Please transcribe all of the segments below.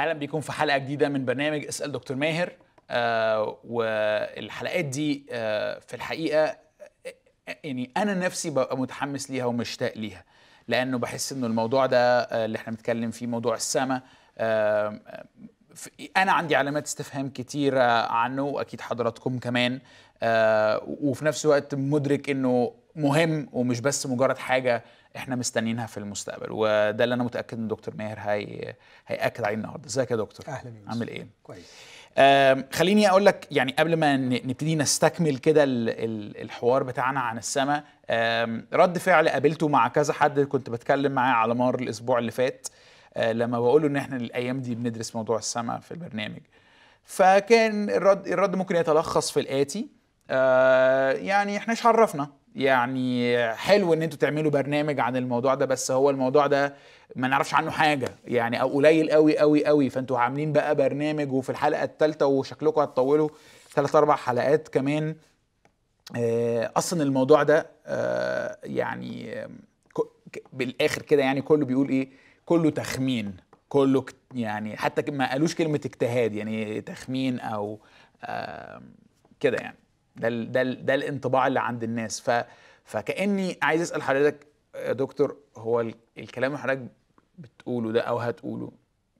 أهلا بيكم في حلقه جديده من برنامج اسال دكتور ماهر. آه والحلقات دي آه في الحقيقة آه، يعني أنا نفسي ببقى متحمس ليها ومشتاق ليها لأنه بحس انه الموضوع ده آه اللي إحنا بنتكلم فيه موضوع السماء آه أنا عندي علامات استفهام كتيره عنه واكيد حضراتكم كمان آه وفي نفس الوقت مدرك انه مهم ومش بس مجرد حاجة إحنا مستنيينها في المستقبل وده اللي أنا متأكد إن دكتور ماهر هي هيأكد عليه النهارده. إزيك يا دكتور؟ أهلا يوسف. عامل إيه؟ كويس. خليني أقول لك يعني قبل ما نبتدي نستكمل كده ال- ال- الحوار بتاعنا عن السماء رد فعل قابلته مع كذا حد كنت بتكلم معاه على مر الأسبوع اللي فات آه، لما بقول له إن إحنا الأيام دي بندرس موضوع السماء في البرنامج. فكان الرد الرد ممكن يتلخص في الآتي آه، يعني إحنا عرفنا يعني حلو إن أنتوا تعملوا برنامج عن الموضوع ده بس هو الموضوع ده ما نعرفش عنه حاجة. يعني أو قليل قوي قوي قوي فأنتوا عاملين بقى برنامج وفي الحلقة الثالثه وشكلكم هتطولوا ثلاث أربع حلقات كمان. آه، أصلا الموضوع ده آه، يعني ك- بالآخر كده يعني كله بيقول إيه؟ كله تخمين. كله يعني حتى ما قالوش كلمة اجتهاد يعني تخمين أو كده يعني. ده ال- ده ال- ده الانطباع اللي عند الناس. ف فكأني عايز أسأل حضرتك يا دكتور هو ال- الكلام اللي حضرتك بتقوله ده أو هتقوله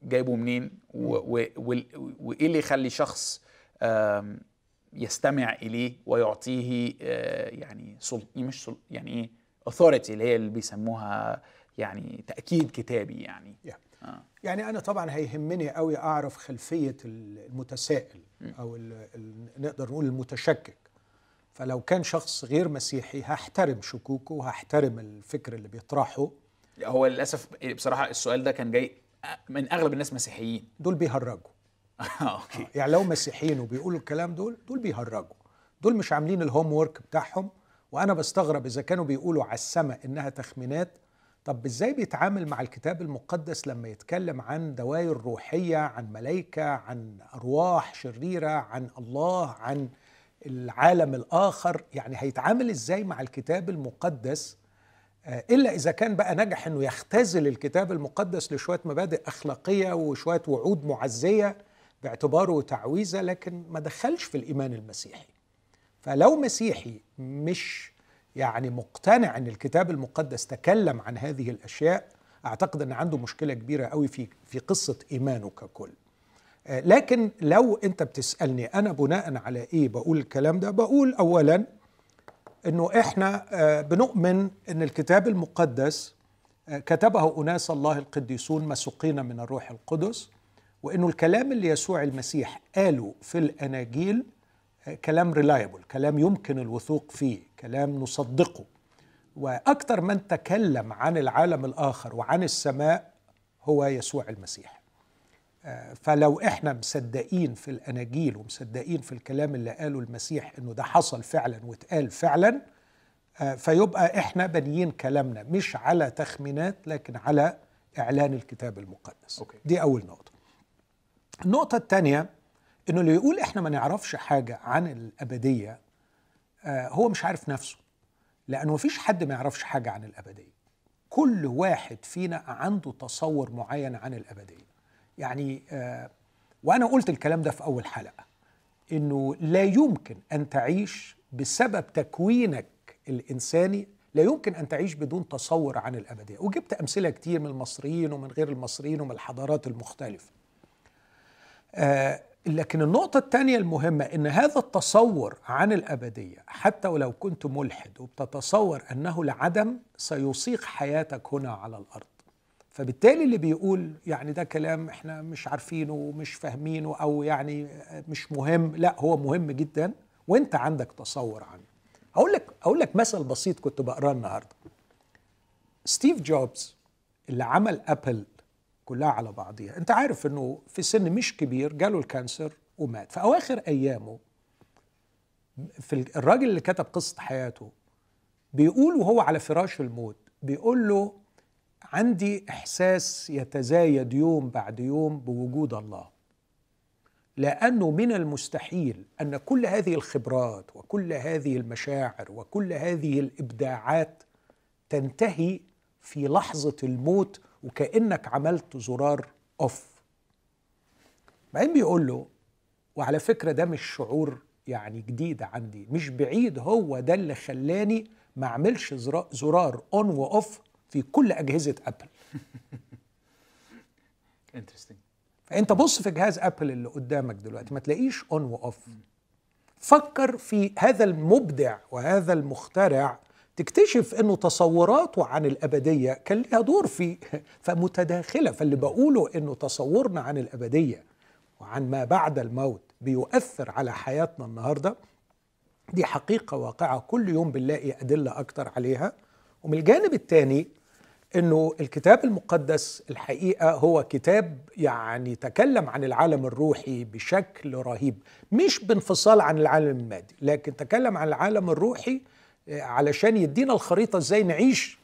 جايبه منين؟ وإيه اللي يخلي شخص يستمع إليه ويعطيه آه، يعني سل... مش سل... يعني إيه authority اللي هي اللي بيسموها يعني تأكيد كتابي يعني؟ يا. آه. يعني أنا طبعا هيهمني قوي أعرف خلفية المتسائل أو نقدر نقول المتشكك. فلو كان شخص غير مسيحي هحترم شكوكه وهحترم الفكر اللي بيطرحه. هو للأسف بصراحة السؤال ده كان جاي من أغلب الناس مسيحيين. دول بيهرجوا. okay. يعني لو مسيحيين وبيقولوا الكلام دول دول بيهرجوا. دول مش عاملين ال homework بتاعهم وأنا بستغرب إذا كانوا بيقولوا على السماء إنها تخمينات. طب إزاي بيتعامل مع الكتاب المقدس لما يتكلم عن دوائر روحية عن ملائكه عن أرواح شريرة عن الله عن العالم الآخر يعني هيتعامل إزاي مع الكتاب المقدس آه، إلا إذا كان بقى نجح إنه يختزل الكتاب المقدس لشوية مبادئ أخلاقية وشوية وعود معزية باعتباره تعويذة لكن ما دخلش في الإيمان المسيحي. فلو مسيحي مش يعني مقتنع إن الكتاب المقدس تكلم عن هذه الأشياء أعتقد إن عنده مشكلة كبيرة قوي في في قصة إيمانه ككل. لكن لو انت بتسألني أنا بناء على إيه بقول الكلام ده بقول اولا إنه إحنا آه، بنؤمن إن الكتاب المقدس آه، كتبه أناس الله القديسون مسوقين من الروح القدس وإنه الكلام اللي يسوع المسيح قاله في الأناجيل آه، كلام ريلايبل كلام يمكن الوثوق فيه كلام نصدقه. وأكثر من تكلم عن العالم الآخر وعن السماء هو يسوع المسيح. فلو إحنا مصدقين في الأناجيل ومصدقين في الكلام اللي قاله المسيح إنه ده حصل فعلا واتقال فعلا آه، فيبقى إحنا بنيين كلامنا مش على تخمينات لكن على إعلان الكتاب المقدس. أوكي. دي أول نقطة. النقطة الثانية إنه اللي يقول إحنا ما نعرفش حاجة عن الأبدية آه، هو مش عارف نفسه لأنه مفيش حد ما يعرفش حاجة عن الأبدية. كل واحد فينا عنده تصور معين عن الأبدية. يعني آه، وأنا قلت الكلام ده في أول حلقة إنه لا يمكن أن تعيش بسبب تكوينك الإنساني لا يمكن أن تعيش بدون تصور عن الأبدية. وجبت أمثلة كتير من المصريين ومن غير المصريين ومن الحضارات المختلفة. آه، لكن النقطة الثانية المهمة إن هذا التصور عن الأبدية حتى ولو كنت ملحد وبتتصور أنه العدم سيصيغ حياتك هنا على الأرض. فبالتالي اللي بيقول يعني ده كلام إحنا مش عارفينه ومش فاهمينه أو يعني مش مهم لا هو مهم جدا. وانت عندك تصور عنه. أقول لك أقول لك مثل بسيط كنت بقراه النهارده. ستيف جوبز اللي عمل Apple كلها على بعضيها انت عارف انه في سن مش كبير جاله ال cancer ومات. في أواخر أيامه في ال- الراجل اللي كتب قصة حياته بيقول وهو على فراش الموت بيقول له عندي إحساس يتزايد يوم بعد يوم بوجود الله. لأنه من المستحيل أن كل هذه الخبرات وكل هذه المشاعر وكل هذه الإبداعات تنتهي في لحظة الموت وكأنك عملت زرار أوف. بعدين بيقول له وعلى فكرة ده مش شعور يعني جديد عندي مش بعيد هو ده اللي خلاني ما أعملش زرا- زرار on و off في كل أجهزة Apple. interesting فأنت بص في جهاز Apple اللي قدامك دلوقتي ما تلاقيش on و off فكر في هذا المبدع وهذا المخترع تكتشف إنه تصوراته عن الأبدية كان لها دور في فمتداخلة. فاللي بقوله إنه تصورنا عن الأبدية وعن ما بعد الموت بيؤثر على حياتنا النهارده دي حقيقة واقعة كل يوم بنلاقي أدلة أكتر عليها. ومن الجانب الثاني إنه الكتاب المقدس الحقيقة هو كتاب يعني تكلم عن العالم الروحي بشكل رهيب مش بانفصال عن العالم المادي لكن تكلم عن العالم الروحي آه، علشان يدينا الخريطة إزاي نعيش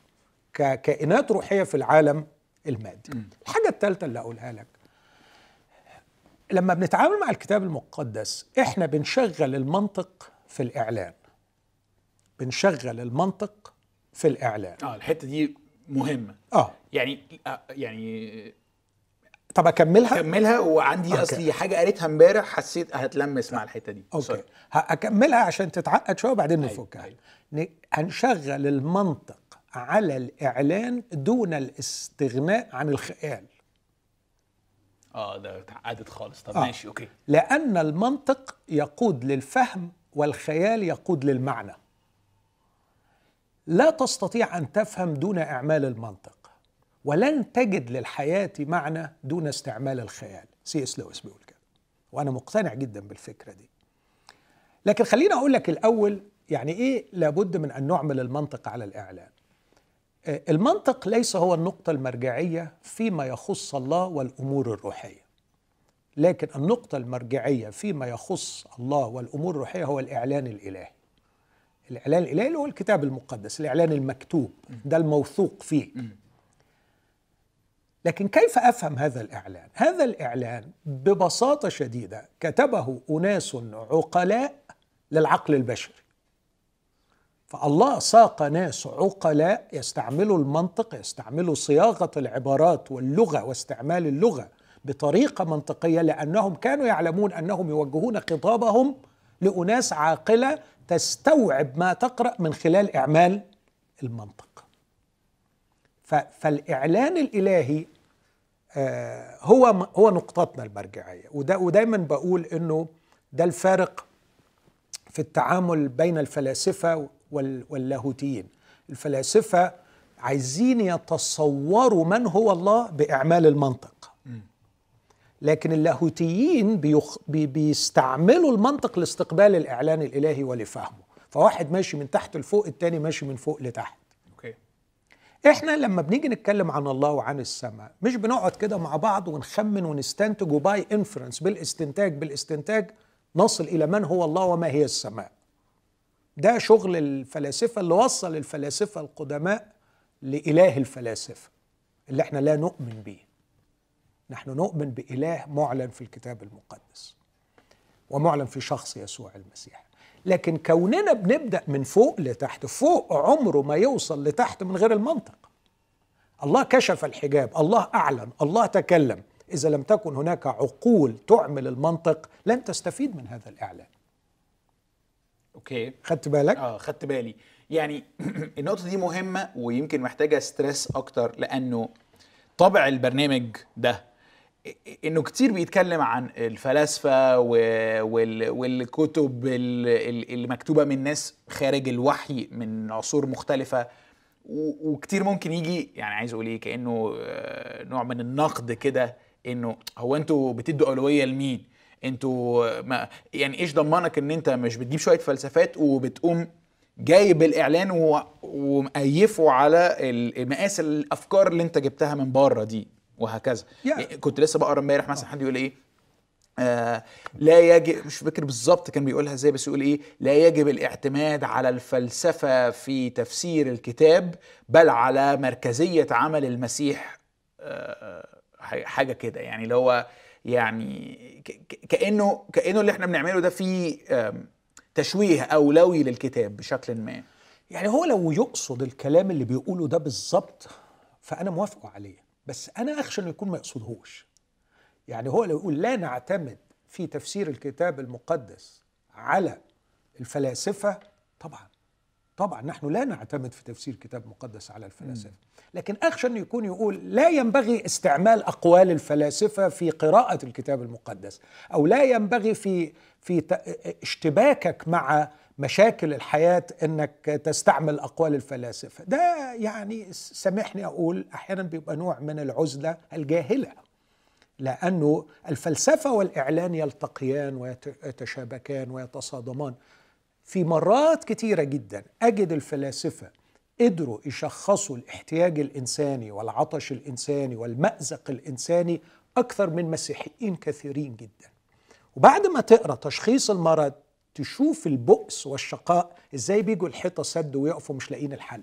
ككائنات روحية في العالم المادي. الحاجة الثالثه اللي اقولها لك لما بنتعامل مع الكتاب المقدس إحنا بنشغل المنطق في الإعلان. بنشغل المنطق في الإعلان. آه الحتة دي مهمة. آه. يعني آه يعني طب أكملها؟ كملها وعندي okay. أصلي حاجة قريتها امبارح حسيت هتلمس مع الحتة دي. okay. sorry. هكملها عشان تتعقد شوية وبعدين أيوة، نفكها. أيوة. هنشغل المنطق على الإعلان دون الاستغناء عن الخيال. آه ده اتعقدت خالص. طب آه. ماشي okay. لأن المنطق يقود للفهم والخيال يقود للمعنى. لا تستطيع أن تفهم دون إعمال المنطق ولن تجد للحياة معنى دون استعمال الخيال. سي إس لويس بيقول كده وأنا مقتنع جدا بالفكرة دي. لكن خليني أقول لك الأول يعني إيه لابد من أن نعمل المنطق على الإعلان. آه، المنطق ليس هو النقطة المرجعية فيما يخص الله والأمور الروحية. لكن النقطة المرجعية فيما يخص الله والأمور الروحية هو الإعلان الإلهي. الإعلان الإلهي اللي هو الكتاب المقدس الإعلان المكتوب ده الموثوق فيه. لكن كيف أفهم هذا الإعلان؟ هذا الإعلان ببساطة شديدة كتبه أناس عقلاء للعقل البشري. فالله ساق ناس عقلاء يستعملوا المنطق يستعملوا صياغة العبارات واللغة واستعمال اللغة بطريقة منطقية لأنهم كانوا يعلمون أنهم يوجهون خطابهم لأناس عاقلة تستوعب ما تقرأ من خلال إعمال المنطق. ف- فالإعلان الإلهي آه، هو هو نقطتنا المرجعية. وده ودايما بقول إنه ده الفارق في التعامل بين الفلاسفة وال- واللاهوتيين. الفلاسفة عايزين يتصوروا من هو الله بإعمال المنطق. لكن اللاهوتيين بيخ... بي... بيستعملوا المنطق لاستقبال الإعلان الإلهي ولفهمه. فواحد ماشي من تحت لفوق التاني ماشي من فوق لتحت. okay. إحنا لما بنيجي نتكلم عن الله وعن السماء مش بنقعد كده مع بعض ونخمن ونستنتج وباي انفرنس بالاستنتاج بالاستنتاج نصل إلى من هو الله وما هي السماء. ده شغل الفلاسفة اللي وصل الفلاسفة القدماء لإله الفلاسفة اللي إحنا لا نؤمن به نحن نؤمن بإله معلن في الكتاب المقدس ومعلن في شخص يسوع المسيح. لكن كوننا بنبدأ من فوق لتحت فوق عمره ما يوصل لتحت من غير المنطق. الله كشف الحجاب الله أعلن الله تكلم. إذا لم تكن هناك عقول تعمل المنطق لن تستفيد من هذا الإعلان. okay. خدت بالك؟ آه خدت بالي. يعني النقطة دي مهمة ويمكن محتاجة stress أكتر لأنه طبع البرنامج ده إنه كتير بيتكلم عن الفلاسفة والكتب ال- ال- اللي مكتوبة من ناس خارج الوحي من عصور مختلفة. وكتير ممكن يجي يعني عايز أقول إيه كأنه آه، نوع من النقد كده إنه هو أنتوا بتدوا أولوية لمين؟ أنتوا يعني إيش ضمنك إن أنت مش بتجيب شوية فلسفات وبتقوم جايب الإعلان ومقيفه على مقاس الأفكار اللي أنت جبتها من بره دي؟ وهكذا. يعني- كنت لسه بقرا امبارح مثلا حد يقول إيه؟ آه لا يجب مش فاكر بالظبط كان بيقولها إزاي بس يقول إيه؟ لا يجب الاعتماد على الفلسفة في تفسير الكتاب بل على مركزية عمل المسيح. آه ح- حاجة كده. يعني اللي هو يعني كأنه كأنه اللي إحنا بنعمله ده فيه تشويه اولوي للكتاب بشكل ما. يعني هو لو يقصد الكلام اللي بيقوله ده بالظبط فأنا موافقه عليه. بس أنا أخشى إنه يكون ما يقصدهوش. يعني هو لو يقول لا نعتمد في تفسير الكتاب المقدس على الفلاسفة طبعا طبعا نحن لا نعتمد في تفسير كتاب مقدس على الفلاسفة. لكن أخشى إنه يكون يقول لا ينبغي استعمال أقوال الفلاسفة في قراءة الكتاب المقدس أو لا ينبغي في في اشتباكك مع مشاكل الحياة إنك تستعمل أقوال الفلاسفة. ده يعني سامحني أقول أحيانا بيبقى نوع من العزلة الجاهلة لأنه الفلسفة والإعلان يلتقيان ويتشابكان ويتصادمان. في مرات كتيرة جدا أجد الفلاسفة قدروا يشخصوا الاحتياج الإنساني والعطش الإنساني والمأزق الإنساني أكثر من مسيحيين كثيرين جدا. وبعد ما تقرأ تشخيص المرض تشوف البؤس والشقاء إزاي بيجوا الحيطة سد ويقفوا مش لاقيين الحل.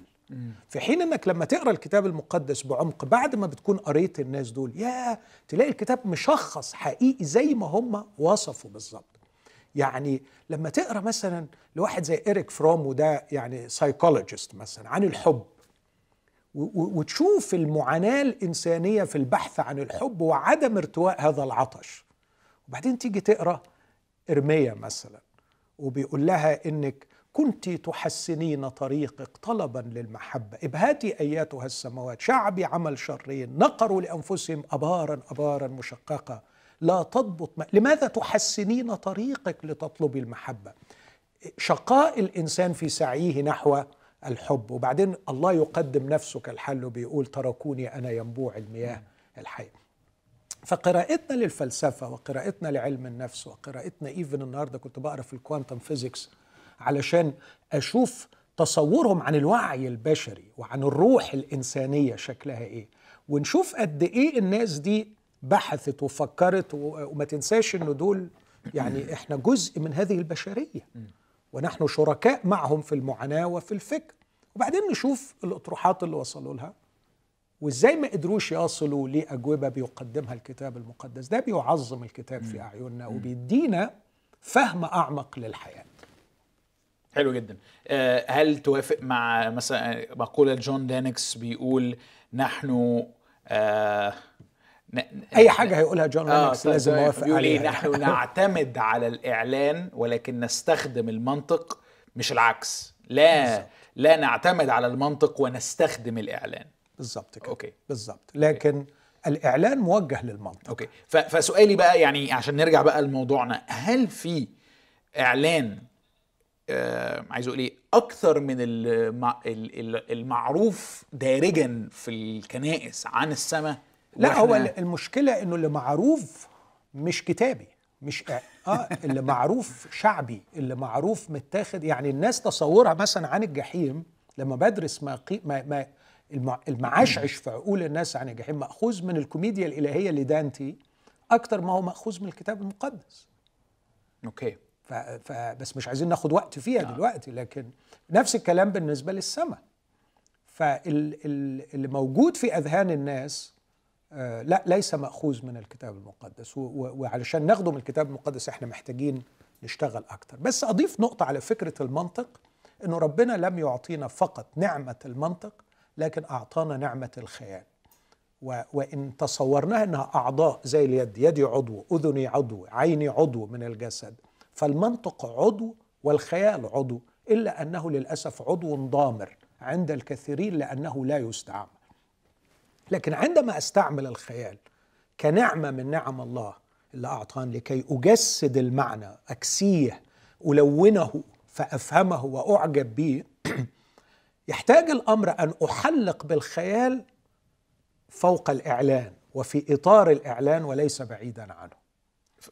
في حين إنك لما تقرأ الكتاب المقدس بعمق بعد ما بتكون قريت الناس دول يا تلاقي الكتاب مشخص حقيقي زي ما هم وصفوا بالظبط. يعني لما تقرأ مثلا لواحد زي إريك فروم وده يعني psychologist مثلا عن الحب وتشوف المعاناة الإنسانية في البحث عن الحب وعدم ارتواء هذا العطش. وبعدين تيجي تقرأ إرميا مثلا. وبيقول لها إنك كنت تحسنين طريقك طلبا للمحبة. ابهتي أيتها السماوات. شعبي عمل شرين. نقروا لأنفسهم أبارا أبارا مشققة. لا تضبط ماء. لماذا تحسنين طريقك لتطلبي المحبة؟ شقاء الإنسان في سعيه نحو الحب. وبعدين الله يقدم نفسه كالحل وبيقول تركوني أنا ينبوع المياه الحية. فقراءتنا للفلسفة وقراءتنا لعلم النفس وقراءتنا even النهارده كنت بقرأ في ال quantum physics علشان أشوف تصورهم عن الوعي البشري وعن الروح الإنسانية شكلها إيه. ونشوف قد إيه الناس دي بحثت وفكرت وما تنساش إنه دول يعني إحنا جزء من هذه البشرية. ونحن شركاء معهم في المعاناة وفي الفكر. وبعدين نشوف الأطروحات اللي وصلوا لها. وإزاي ما قدروش يصلوا لأجوبة بيقدمها الكتاب المقدس. ده بيعظم الكتاب في أعيننا وبيدينا فهم أعمق للحياة. حلو جدا. آه، هل توافق مع مثلا مقولة جون دانكس بيقول نحن آه أي حاجة هيقولها جون آه لينكس لازم طيب، اوافق بيقول إيه؟ عليها نحن نعتمد على الإعلان ولكن نستخدم المنطق مش العكس. لا. لا نعتمد على المنطق ونستخدم الإعلان. بالظبط كده. okay. بالظبط لكن الإعلان موجه للمنطق. أوكي. فسؤالي بقى يعني عشان نرجع بقى لموضوعنا هل في إعلان آه عايز أقول إيه أكثر من المع... ال- ال- المعروف دارجا في الكنائس عن السماء؟ لا هو المشكلة إنه اللي معروف مش كتابي مش آه اللي معروف شعبي اللي معروف متاخد. يعني الناس تصورها مثلا عن الجحيم لما بدرس ما قي ما, ما المعشعش في عقول الناس عن الجحيم مأخوذ من الكوميديا الإلهية لدانتي أكتر ما هو مأخوذ من الكتاب المقدس. أوكي. ف... ف... بس مش عايزين ناخد وقت فيها دلوقتي لكن نفس الكلام بالنسبة للسماء. فاللي موجود في أذهان الناس آه، لا ليس مأخوذ من الكتاب المقدس. وعلشان ناخده من الكتاب المقدس إحنا محتاجين نشتغل أكتر. بس أضيف نقطة على فكرة المنطق إنه ربنا لم يعطينا فقط نعمة المنطق لكن أعطانا نعمة الخيال. و... وإن تصورناها إنها أعضاء زي اليد يدي عضو أذني عضو عيني عضو من الجسد فالمنطق عضو والخيال عضو إلا أنه للأسف عضو ضامر عند الكثيرين لأنه لا يستعمل. لكن عندما أستعمل الخيال كنعمة من نعم الله اللي أعطاني لكي أجسد المعنى أكسيه ألونه فأفهمه وأعجب به يحتاج الأمر أن أحلق بالخيال فوق الإعلان وفي إطار الإعلان وليس بعيدا عنه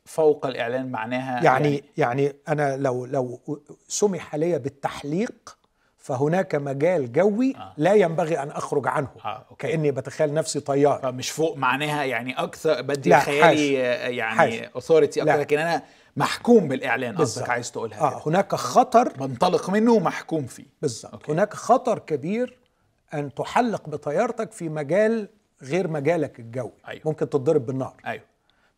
فوق الإعلان معناها يعني يعني أنا لو لو سمح لي بالتحليق فهناك مجال جوي آه. لا ينبغي أن أخرج عنه آه، okay. كأني بتخيل نفسي طيار فمش فوق معناها يعني أكثر بدي خيالي يعني. authority أكثر. لكن أنا محكوم بالإعلان قصدك. عايز تقولها كده. هناك إطار بنطلق منه ومحكوم فيه. بالظبط. هناك خطر كبير أن تحلق بطيارتك في مجال غير مجالك الجوي. أيوة. ممكن تتضرب بالنار. أيوه.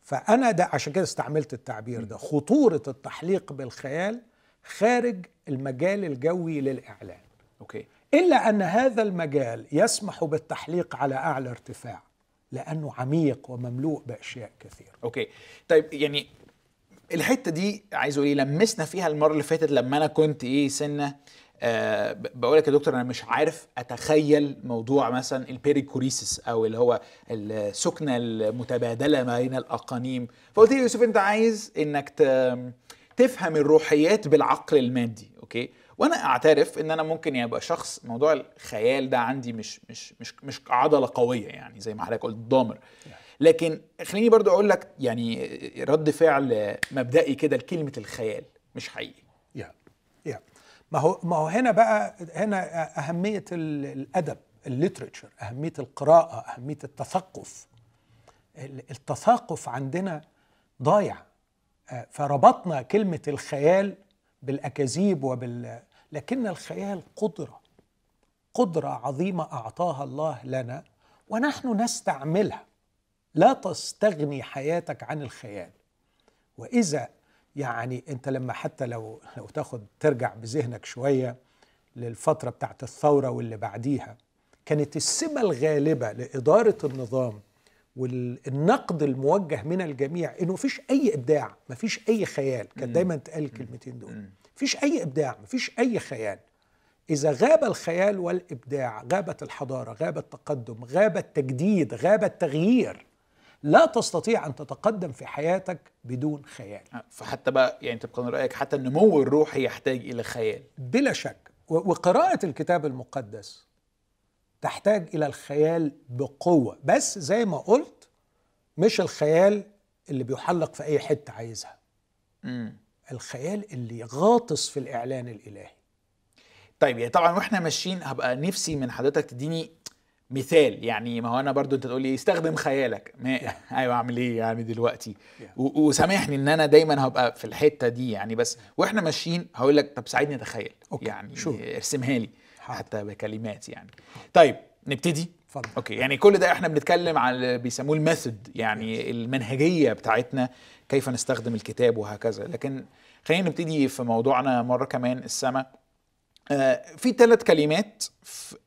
فأنا ده عشان كده استعملت التعبير ده. خطورة التحليق بالخيال خارج المجال الجوي للإعلان. okay. إلا أن هذا المجال يسمح بالتحليق على أعلى ارتفاع لأنه عميق ومملوء بأشياء كثيرة. أوكي. طيب يعني الحتة دي عايز أقول إيه لمسنا فيها المرة اللي فاتت لما أنا كنت إيه سنة أه بقول لك يا دكتور أنا مش عارف أتخيل موضوع مثلا ال perichoresis أو اللي هو السكنة المتبادلة ما بين الأقانيم. فقلت لي يوسف أنت عايز إنك تفهم الروحيات بالعقل المادي أوكي؟ وأنا أعترف إن أنا ممكن يبقى شخص موضوع الخيال ده عندي مش مش مش مش عضلة قوية يعني زي ما حضرتك قلت ضامر. لكن خليني برضو أقول لك يعني رد فعل مبدئي كده لكلمة الخيال مش حقيقي. يا يا. ما هو ما هو هنا بقى هنا أهمية الأدب الليتريتشر أهمية القراءة أهمية التثقف. التثقف عندنا ضايع. فربطنا كلمة الخيال بالأكاذيب وبال لكن الخيال قدرة قدرة عظيمة أعطاها الله لنا ونحن نستعملها. لا تستغني حياتك عن الخيال. وإذا يعني أنت لما حتى لو لو تاخد ترجع بذهنك شوية للفترة بتاعت الثورة واللي بعديها كانت السمة الغالبة لإدارة النظام والنقد الموجه من الجميع إنه مفيش أي إبداع مفيش أي خيال. كان دايما تقال الكلمتين دول. مفيش أي إبداع مفيش أي خيال. إذا غاب الخيال والإبداع غابت الحضارة غاب التقدم غاب التجديد غاب التغيير. لا تستطيع أن تتقدم في حياتك بدون خيال. فحتى بقى يعني تبقى رأيك حتى النمو الروحي يحتاج إلى خيال. بلا شك. وقراءة الكتاب المقدس تحتاج إلى الخيال بقوة. بس زي ما قلت مش الخيال اللي بيحلق في أي حتة عايزها. امم الخيال اللي غاطس في الإعلان الإلهي. طيب يعني طبعا وإحنا ماشيين هبقى نفسي من حضرتك تديني مثال يعني ما هو أنا برضو أنت تقول لي استخدم خيالك. ما أيوه أعمل إيه يعني دلوقتي؟ وسامحني إن أنا دايما هبقى في الحتة دي يعني بس وإحنا ماشيين هقول لك طب ساعدني أتخيل. يعني شو. ارسمها لي. حتى بكلمات يعني. طيب نبتدي؟ اتفضل. okay يعني كل ده إحنا بنتكلم على بيسموه ال method يعني المنهجية بتاعتنا كيف نستخدم الكتاب وهكذا. لكن خلينا نبتدي في موضوعنا مرة كمان السماء. في ثلاث كلمات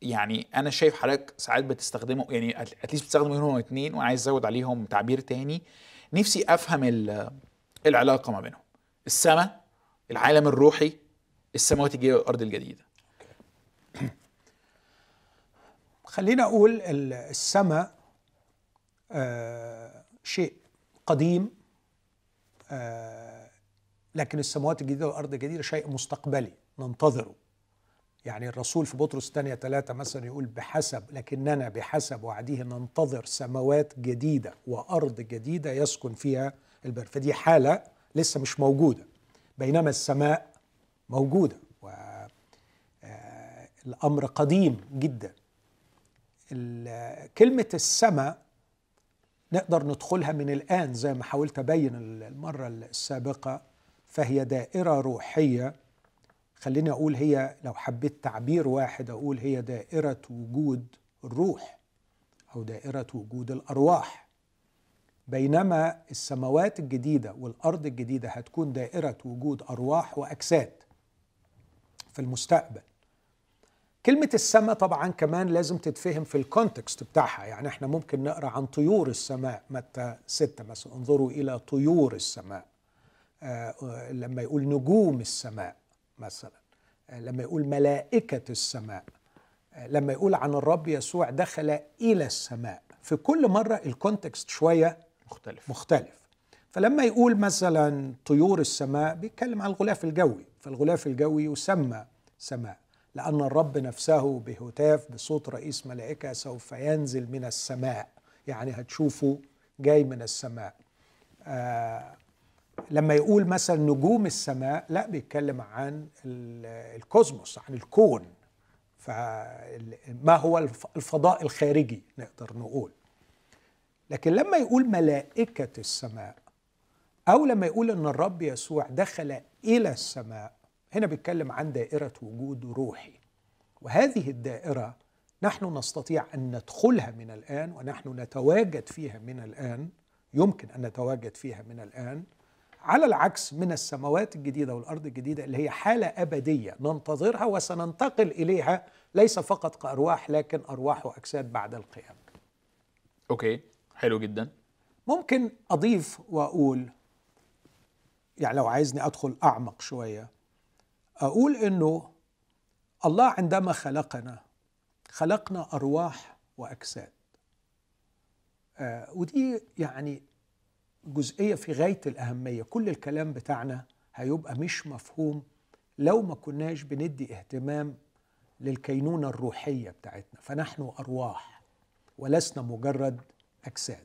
يعني أنا شايف حضرتك ساعات بتستخدمه يعني at least بتستخدم منهم اتنين وعايز أزود عليهم تعبير تاني. نفسي أفهم ال- العلاقة ما بينهم. السماء العالم الروحي السماوات الجديدة والأرض الجديدة. خلينا أقول ال- السماء آه شيء قديم آه لكن السماوات الجديدة والأرض الجديدة شيء مستقبلي ننتظره. يعني الرسول في بطرس الثانية ثلاثة مثلا يقول بحسب لكننا بحسب وعده ننتظر سماوات جديدة وأرض جديدة يسكن فيها البر. فدي حالة لسه مش موجودة بينما السماء موجودة والأمر قديم جدا. كلمة السماء نقدر ندخلها من الآن زي ما حاولت أبين المرة السابقة فهي دائرة روحية خليني أقول هي لو حبيت تعبير واحد أقول هي دائرة وجود الروح أو دائرة وجود الأرواح. بينما السماوات الجديدة والأرض الجديدة هتكون دائرة وجود أرواح وأجساد في المستقبل. كلمة السماء طبعا كمان لازم تتفهم في الكونتكست بتاعها. يعني إحنا ممكن نقرأ عن طيور السماء. متى ستة مثلا. انظروا إلى طيور السماء. آه لما يقول نجوم السماء. مثلا. آه لما يقول ملائكة السماء آه لما يقول عن الرب يسوع دخل إلى السماء في كل مرة ال context شوية مختلف. مختلف. فلما يقول مثلا طيور السماء بيتكلم عن الغلاف الجوي فالغلاف الجوي يسمى سماء لأن الرب نفسه بهتاف بصوت رئيس ملائكة سوف ينزل من السماء يعني هتشوفه جاي من السماء. آه لما يقول مثلا نجوم السماء لا بيتكلم عن ال- ال cosmos عن الكون. فما هو الف- الفضاء الخارجي نقدر نقول. لكن لما يقول ملائكة السماء أو لما يقول أن الرب يسوع دخل إلى السماء هنا بيتكلم عن دائرة وجود روحي. وهذه الدائرة نحن نستطيع أن ندخلها من الآن ونحن نتواجد فيها من الآن يمكن أن نتواجد فيها من الآن على العكس من السماوات الجديدة والأرض الجديدة اللي هي حالة أبدية ننتظرها وسننتقل إليها ليس فقط كأرواح لكن أرواح وأجساد بعد القيامة. أوكي حلو جدا. ممكن أضيف وأقول يعني لو عايزني أدخل أعمق شوية أقول إنه الله عندما خلقنا خلقنا أرواح وأجساد. آه ودي يعني جزئية في غاية الأهمية. كل الكلام بتاعنا هيبقى مش مفهوم لو ما كناش بندي اهتمام للكينونة الروحية بتاعتنا. فنحن أرواح ولسنا مجرد أجساد.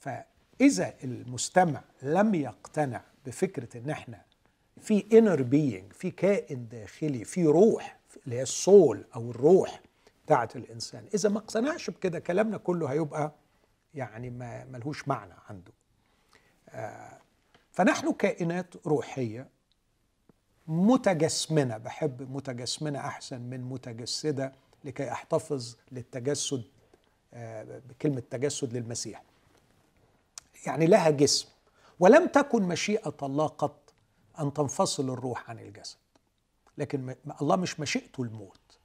فاذا المستمع لم يقتنع بفكرة إن إحنا في انر بينج في كائن داخلي في روح اللي هي السول أو الروح بتاعت الإنسان إذا ما اقتنعش بكده كلامنا كله هيبقى يعني ما ملهوش معنى عنده. آه فنحن كائنات روحية متجسمنة بحب متجسمنة أحسن من متجسدة لكي أحتفظ للتجسد آه بكلمة تجسد للمسيح. يعني لها جسم ولم تكن مشيئة الله قط أن تنفصل الروح عن الجسد. لكن الله مش مشيئته الموت.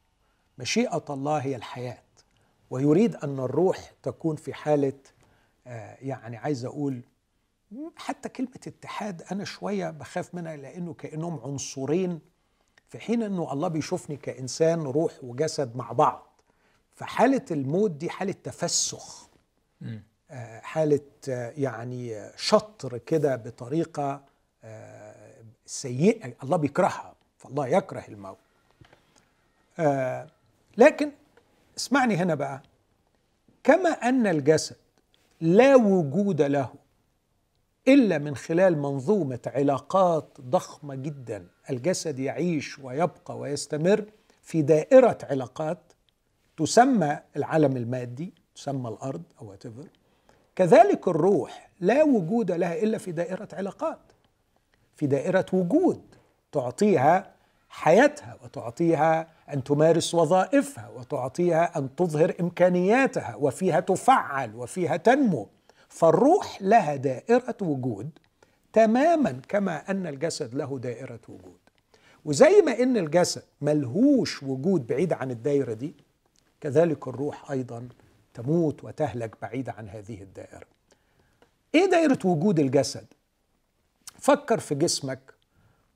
مشيئة الله هي الحياة. ويريد أن الروح تكون في حالة آه، يعني عايز أقول حتى كلمة اتحاد أنا شوية بخاف منها لأنه كأنهم عنصرين في حين أنه الله بيشوفني كإنسان روح وجسد مع بعض. فحالة الموت دي حالة تفسخ آه، حالة آه، يعني شطر كده بطريقة سيئة الله بيكرهها فالله يكره الموت. لكن اسمعني هنا بقى. كما أن الجسد لا وجود له إلا من خلال منظومة علاقات ضخمة جدا الجسد يعيش ويبقى ويستمر في دائرة علاقات تسمى العالم المادي تسمى الأرض أو whatever. كذلك الروح لا وجود لها إلا في دائرة علاقات في دائرة وجود تعطيها حياتها وتعطيها أن تمارس وظائفها وتعطيها أن تظهر إمكانياتها وفيها تفعل وفيها تنمو. فالروح لها دائرة وجود تماما كما أن الجسد له دائرة وجود. وزي ما أن الجسد ملهوش وجود بعيد عن الدائره دي كذلك الروح أيضا تموت وتهلك بعيد عن هذه الدائرة. إيه دائرة وجود الجسد؟ فكر في جسمك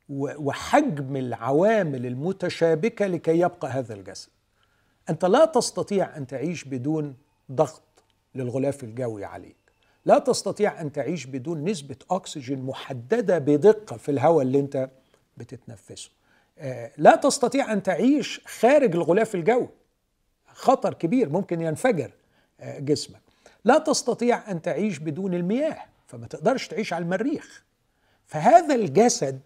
وحجم العوامل المتشابكة لكي يبقى هذا الجسد. أنت لا تستطيع أن تعيش بدون ضغط للغلاف الجوي عليك. لا تستطيع أن تعيش بدون نسبة أكسجين محددة بدقة في الهواء اللي أنت بتتنفسه. آه، لا تستطيع أن تعيش خارج الغلاف الجوي. خطر كبير ممكن ينفجر آه، جسمك. لا تستطيع أن تعيش بدون المياه فما تقدرش تعيش على المريخ. فهذا الجسد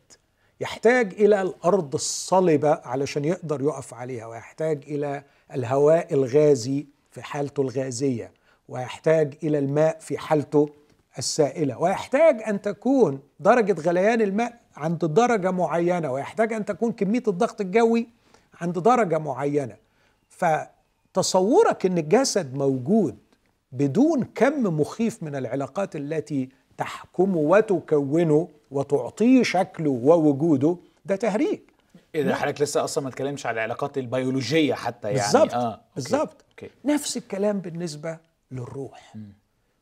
يحتاج إلى الأرض الصلبة علشان يقدر يقف عليها ويحتاج إلى الهواء الغازي في حالته الغازية ويحتاج إلى الماء في حالته السائلة ويحتاج أن تكون درجة غليان الماء عند درجة معينة ويحتاج أن تكون كمية الضغط الجوي عند درجة معينة. فتصورك إن الجسد موجود بدون كم مخيف من العلاقات التي تحكمه وتكونه وتعطيه شكله ووجوده ده تهريج. اذا حضرتك لسه أصلا ما اتكلمش على العلاقات البيولوجية حتى يعني؟ بالظبط آه. بالظبط. نفس الكلام بالنسبة للروح. م.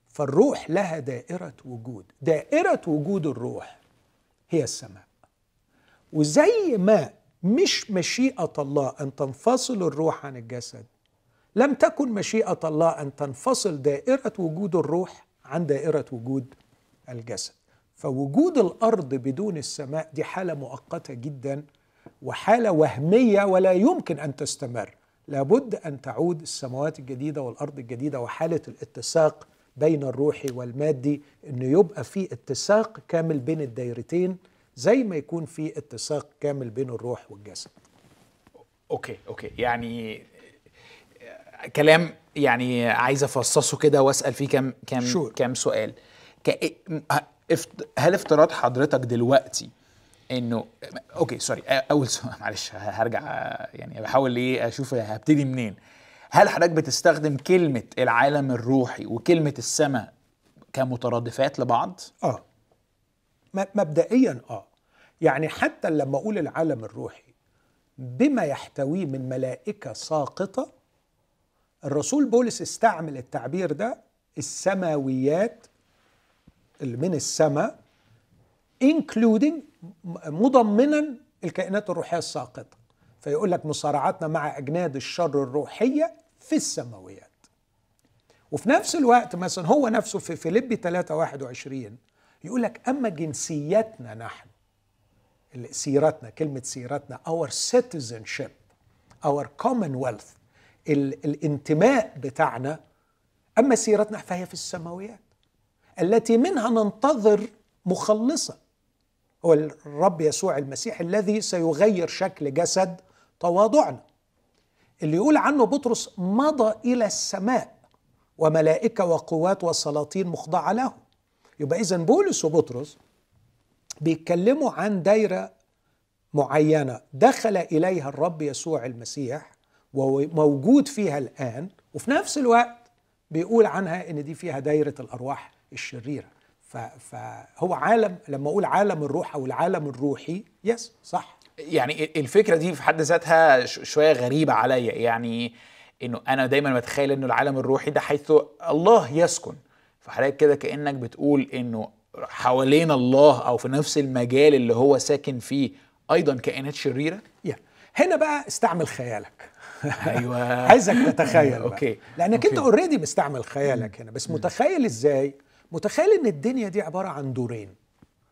فالروح لها دائرة وجود. دائرة وجود الروح هي السماء. وزي ما مش مشيئة الله أن تنفصل الروح عن الجسد لم تكن مشيئة الله أن تنفصل دائرة وجود الروح عن دائرة وجود الجسد. فوجود الأرض بدون السماء دي حالة مؤقتة جدا وحالة وهمية ولا يمكن أن تستمر. لابد أن تعود السماوات الجديدة والأرض الجديدة وحالة الاتساق بين الروحي والمادي إنه يبقى في اتساق كامل بين الدايرتين زي ما يكون في اتساق كامل بين الروح والجسد. okay okay. يعني كلام يعني عايز أفصصه كده وأسأل فيه كام كام كام سؤال. هل افتراض حضرتك دلوقتي انه okay sorry أول سؤال معلش هرجع يعني بحاول إيه أشوف هبتدي منين. هل حضرتك بتستخدم كلمة العالم الروحي وكلمة السماء كمترادفات لبعض؟ آه. مبدئيا آه. يعني حتى لما أقول العالم الروحي بما يحتويه من ملائكة ساقطة الرسول بولس استعمل التعبير ده السماويات من السماء including مضمنا الكائنات الروحية الساقطة. فيقول لك مصارعتنا مع أجناد الشر الروحية في السماويات. وفي نفس الوقت مثلا هو نفسه في فيليبي 3 21 يقول لك أما جنسيتنا نحن سيرتنا كلمة سيرتنا our citizenship our commonwealth الانتماء بتاعنا أما سيرتنا فهي في السماويات. التي منها ننتظر مخلصا هو الرب يسوع المسيح الذي سيغير شكل جسد تواضعنا. اللي يقول عنه بطرس مضى إلى السماء وملائكة وقوات وسلاطين مخضعة له. يبقى اذا بولس وبطرس بيتكلموا عن دايرة معينة دخل إليها الرب يسوع المسيح وموجود فيها الآن وفي نفس الوقت بيقول عنها إن دي فيها دايرة الأرواح الشريرة. فهو عالم لما أقول عالم الروح أو العالم الروحي يس صح. يعني الفكرة دي في حد ذاتها شوية غريبة عليا. يعني إنه أنا دايما بتخيل إنه العالم الروحي ده حيث الله يسكن. فحضرتك كده كأنك بتقول إنه حوالين الله أو في نفس المجال اللي هو ساكن فيه أيضا كائنات شريرة؟ yeah. هنا بقى استعمل خيالك. أيوه. عايزك تتخيل okay. لأنك أنت already مستعمل خيالك هنا. بس متخيل إزاي؟ متخيل إن الدنيا دي عبارة عن دورين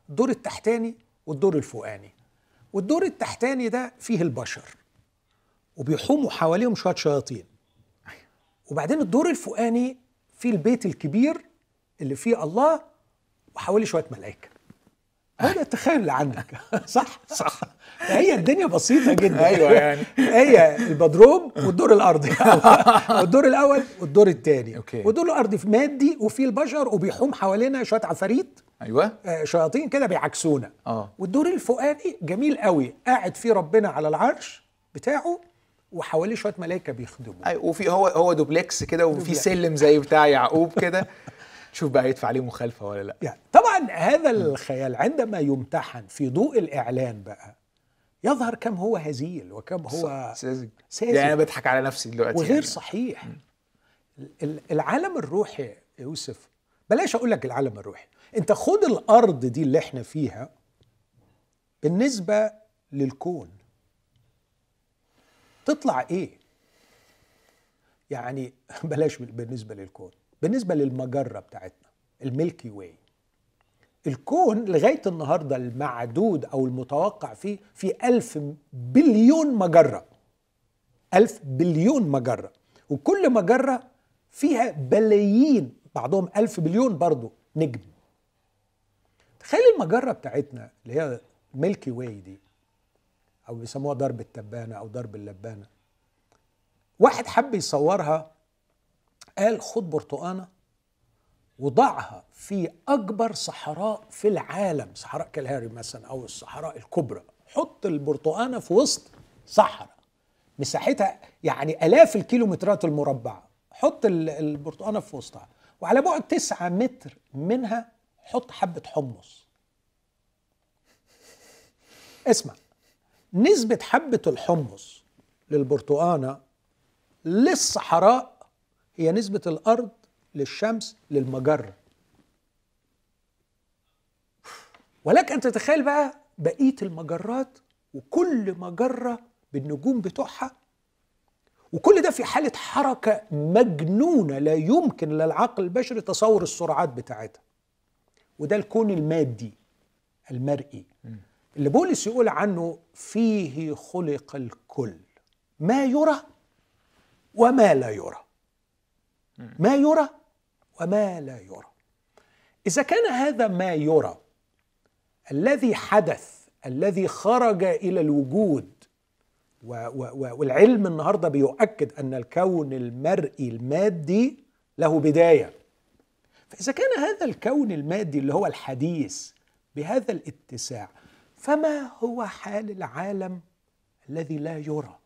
الدور التحتاني والدور الفوقاني والدور التحتاني ده فيه البشر وبيحوموا حواليهم شوية شياطين وبعدين الدور الفوقاني فيه البيت الكبير اللي فيه الله وحواليه شوية ملائكة. هذا التخيل اللي عندك. صح؟ صح. هي الدنيا بسيطة جدا. أيوه يعني. هي البدروم والدور الارضي والدور الأول والدور الثاني. والدور الارضي في مادي وفيه البشر وبيحوم حوالينا شوية عفاريت. أيوه. آه، شياطين كده بيعكسونا. آه. والدور الفوقاني جميل قوي. قاعد فيه ربنا على العرش بتاعه وحواليه شوية ملائكه بيخدموا أيوة وفي هو هو دوبلكس كده وفي. سلم زي بتاع يعقوب كده. شوف بقى يدفع عليه مخالفة ولا لأ. يعني طبعا هذا الخيال عندما يمتحن في ضوء الإعلان بقى يظهر كم هو هزيل وكم هو ساذج. ساذج. يعني أنا بضحك على نفسي دلوقتي وغير يعني. صحيح. ال- العالم الروحي يوسف بلاش أقول لك العالم الروحي. أنت خد الأرض دي اللي إحنا فيها بالنسبة للكون. تطلع إيه؟ يعني بلاش بالنسبة للكون. بالنسبة للمجرة بتاعتنا ال Milky Way. الكون لغاية النهارده المعدود أو المتوقع فيه في ألف بليون مجرة. ألف بليون مجرة. وكل مجرة فيها بلايين بعضهم ألف بليون برضو نجم. تخيل المجرة بتاعتنا اللي هي Milky Way دي أو بيسموها درب التبانة أو درب اللبانة. واحد حب يصورها قال خد برتقانة وضعها في أكبر صحراء في العالم صحراء كالهاري مثلا أو الصحراء الكبرى. حط البرتقانة في وسط صحراء مساحتها يعني آلاف الكيلومترات المربعة. حط ال- البرتقانة في وسطها وعلى بعد تسعة متر منها حط حبة حمص. اسمع نسبة حبة الحمص للبرتقانة للصحراء هي نسبة الأرض للشمس للمجرة. ولك أن تتخيل بقى بقية المجرات وكل مجرة بالنجوم بتوعها وكل ده في حالة حركة مجنونة لا يمكن للعقل البشري تصور السرعات بتاعتها. وده الكون المادي المرئي. اللي بولس يقول عنه فيه خلق الكل. ما يرى وما لا يرى. ما يرى وما لا يرى. إذا كان هذا ما يرى الذي حدث الذي خرج إلى الوجود والعلم النهارده بيؤكد أن الكون المرئي المادي له بداية. فإذا كان هذا الكون المادي اللي هو الحديث بهذا الاتساع فما هو حال العالم الذي لا يرى؟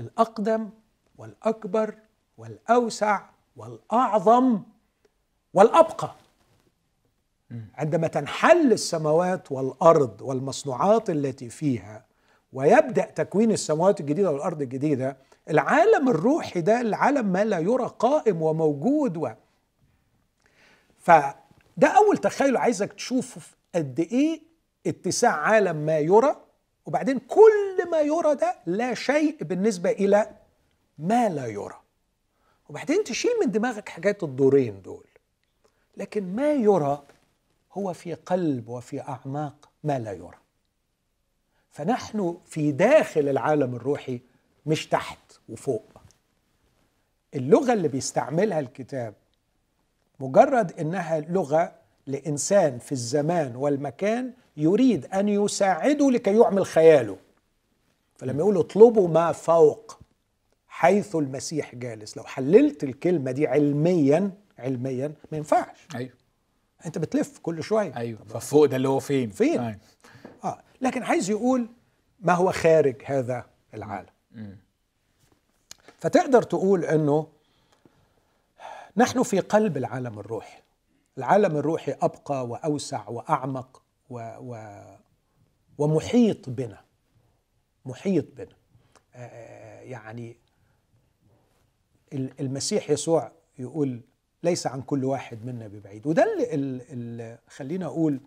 الأقدم والأكبر والأوسع والأعظم والأبقى. عندما تنحل السماوات والأرض والمصنوعات التي فيها ويبدأ تكوين السماوات الجديدة والأرض الجديدة العالم الروحي ده العالم ما لا يرى قائم وموجود و فده أول تخيل عايزك تشوفه في قد إيه اتساع عالم ما يرى وبعدين كل ما يرى ده لا شيء بالنسبة إلى ما لا يرى. وبعدين تشيل من دماغك حاجات الدورين دول. لكن ما يرى هو في قلب وفي أعماق ما لا يرى. فنحن في داخل العالم الروحي مش تحت وفوق. اللغة اللي بيستعملها الكتاب مجرد إنها لغة لإنسان في الزمان والمكان يريد أن يساعده لكي يعمل خياله. فلما يقول اطلبوا ما فوق حيث المسيح جالس لو حللت الكلمة دي علميا علميا ما ينفعش. أيوه. أنت بتلف كل شوية. أيوه. ففوق ده اللي هو فين؟ فين؟ أيوة. آه. لكن عايز يقول ما هو خارج هذا العالم. فتقدر تقول إنه نحن في قلب العالم الروحي. العالم الروحي أبقى وأوسع وأعمق و و ومحيط بنا. محيط بنا. آه، يعني ال- المسيح يسوع يقول ليس عن كل واحد منا ببعيد. وده اللي, اللي خلينا أقول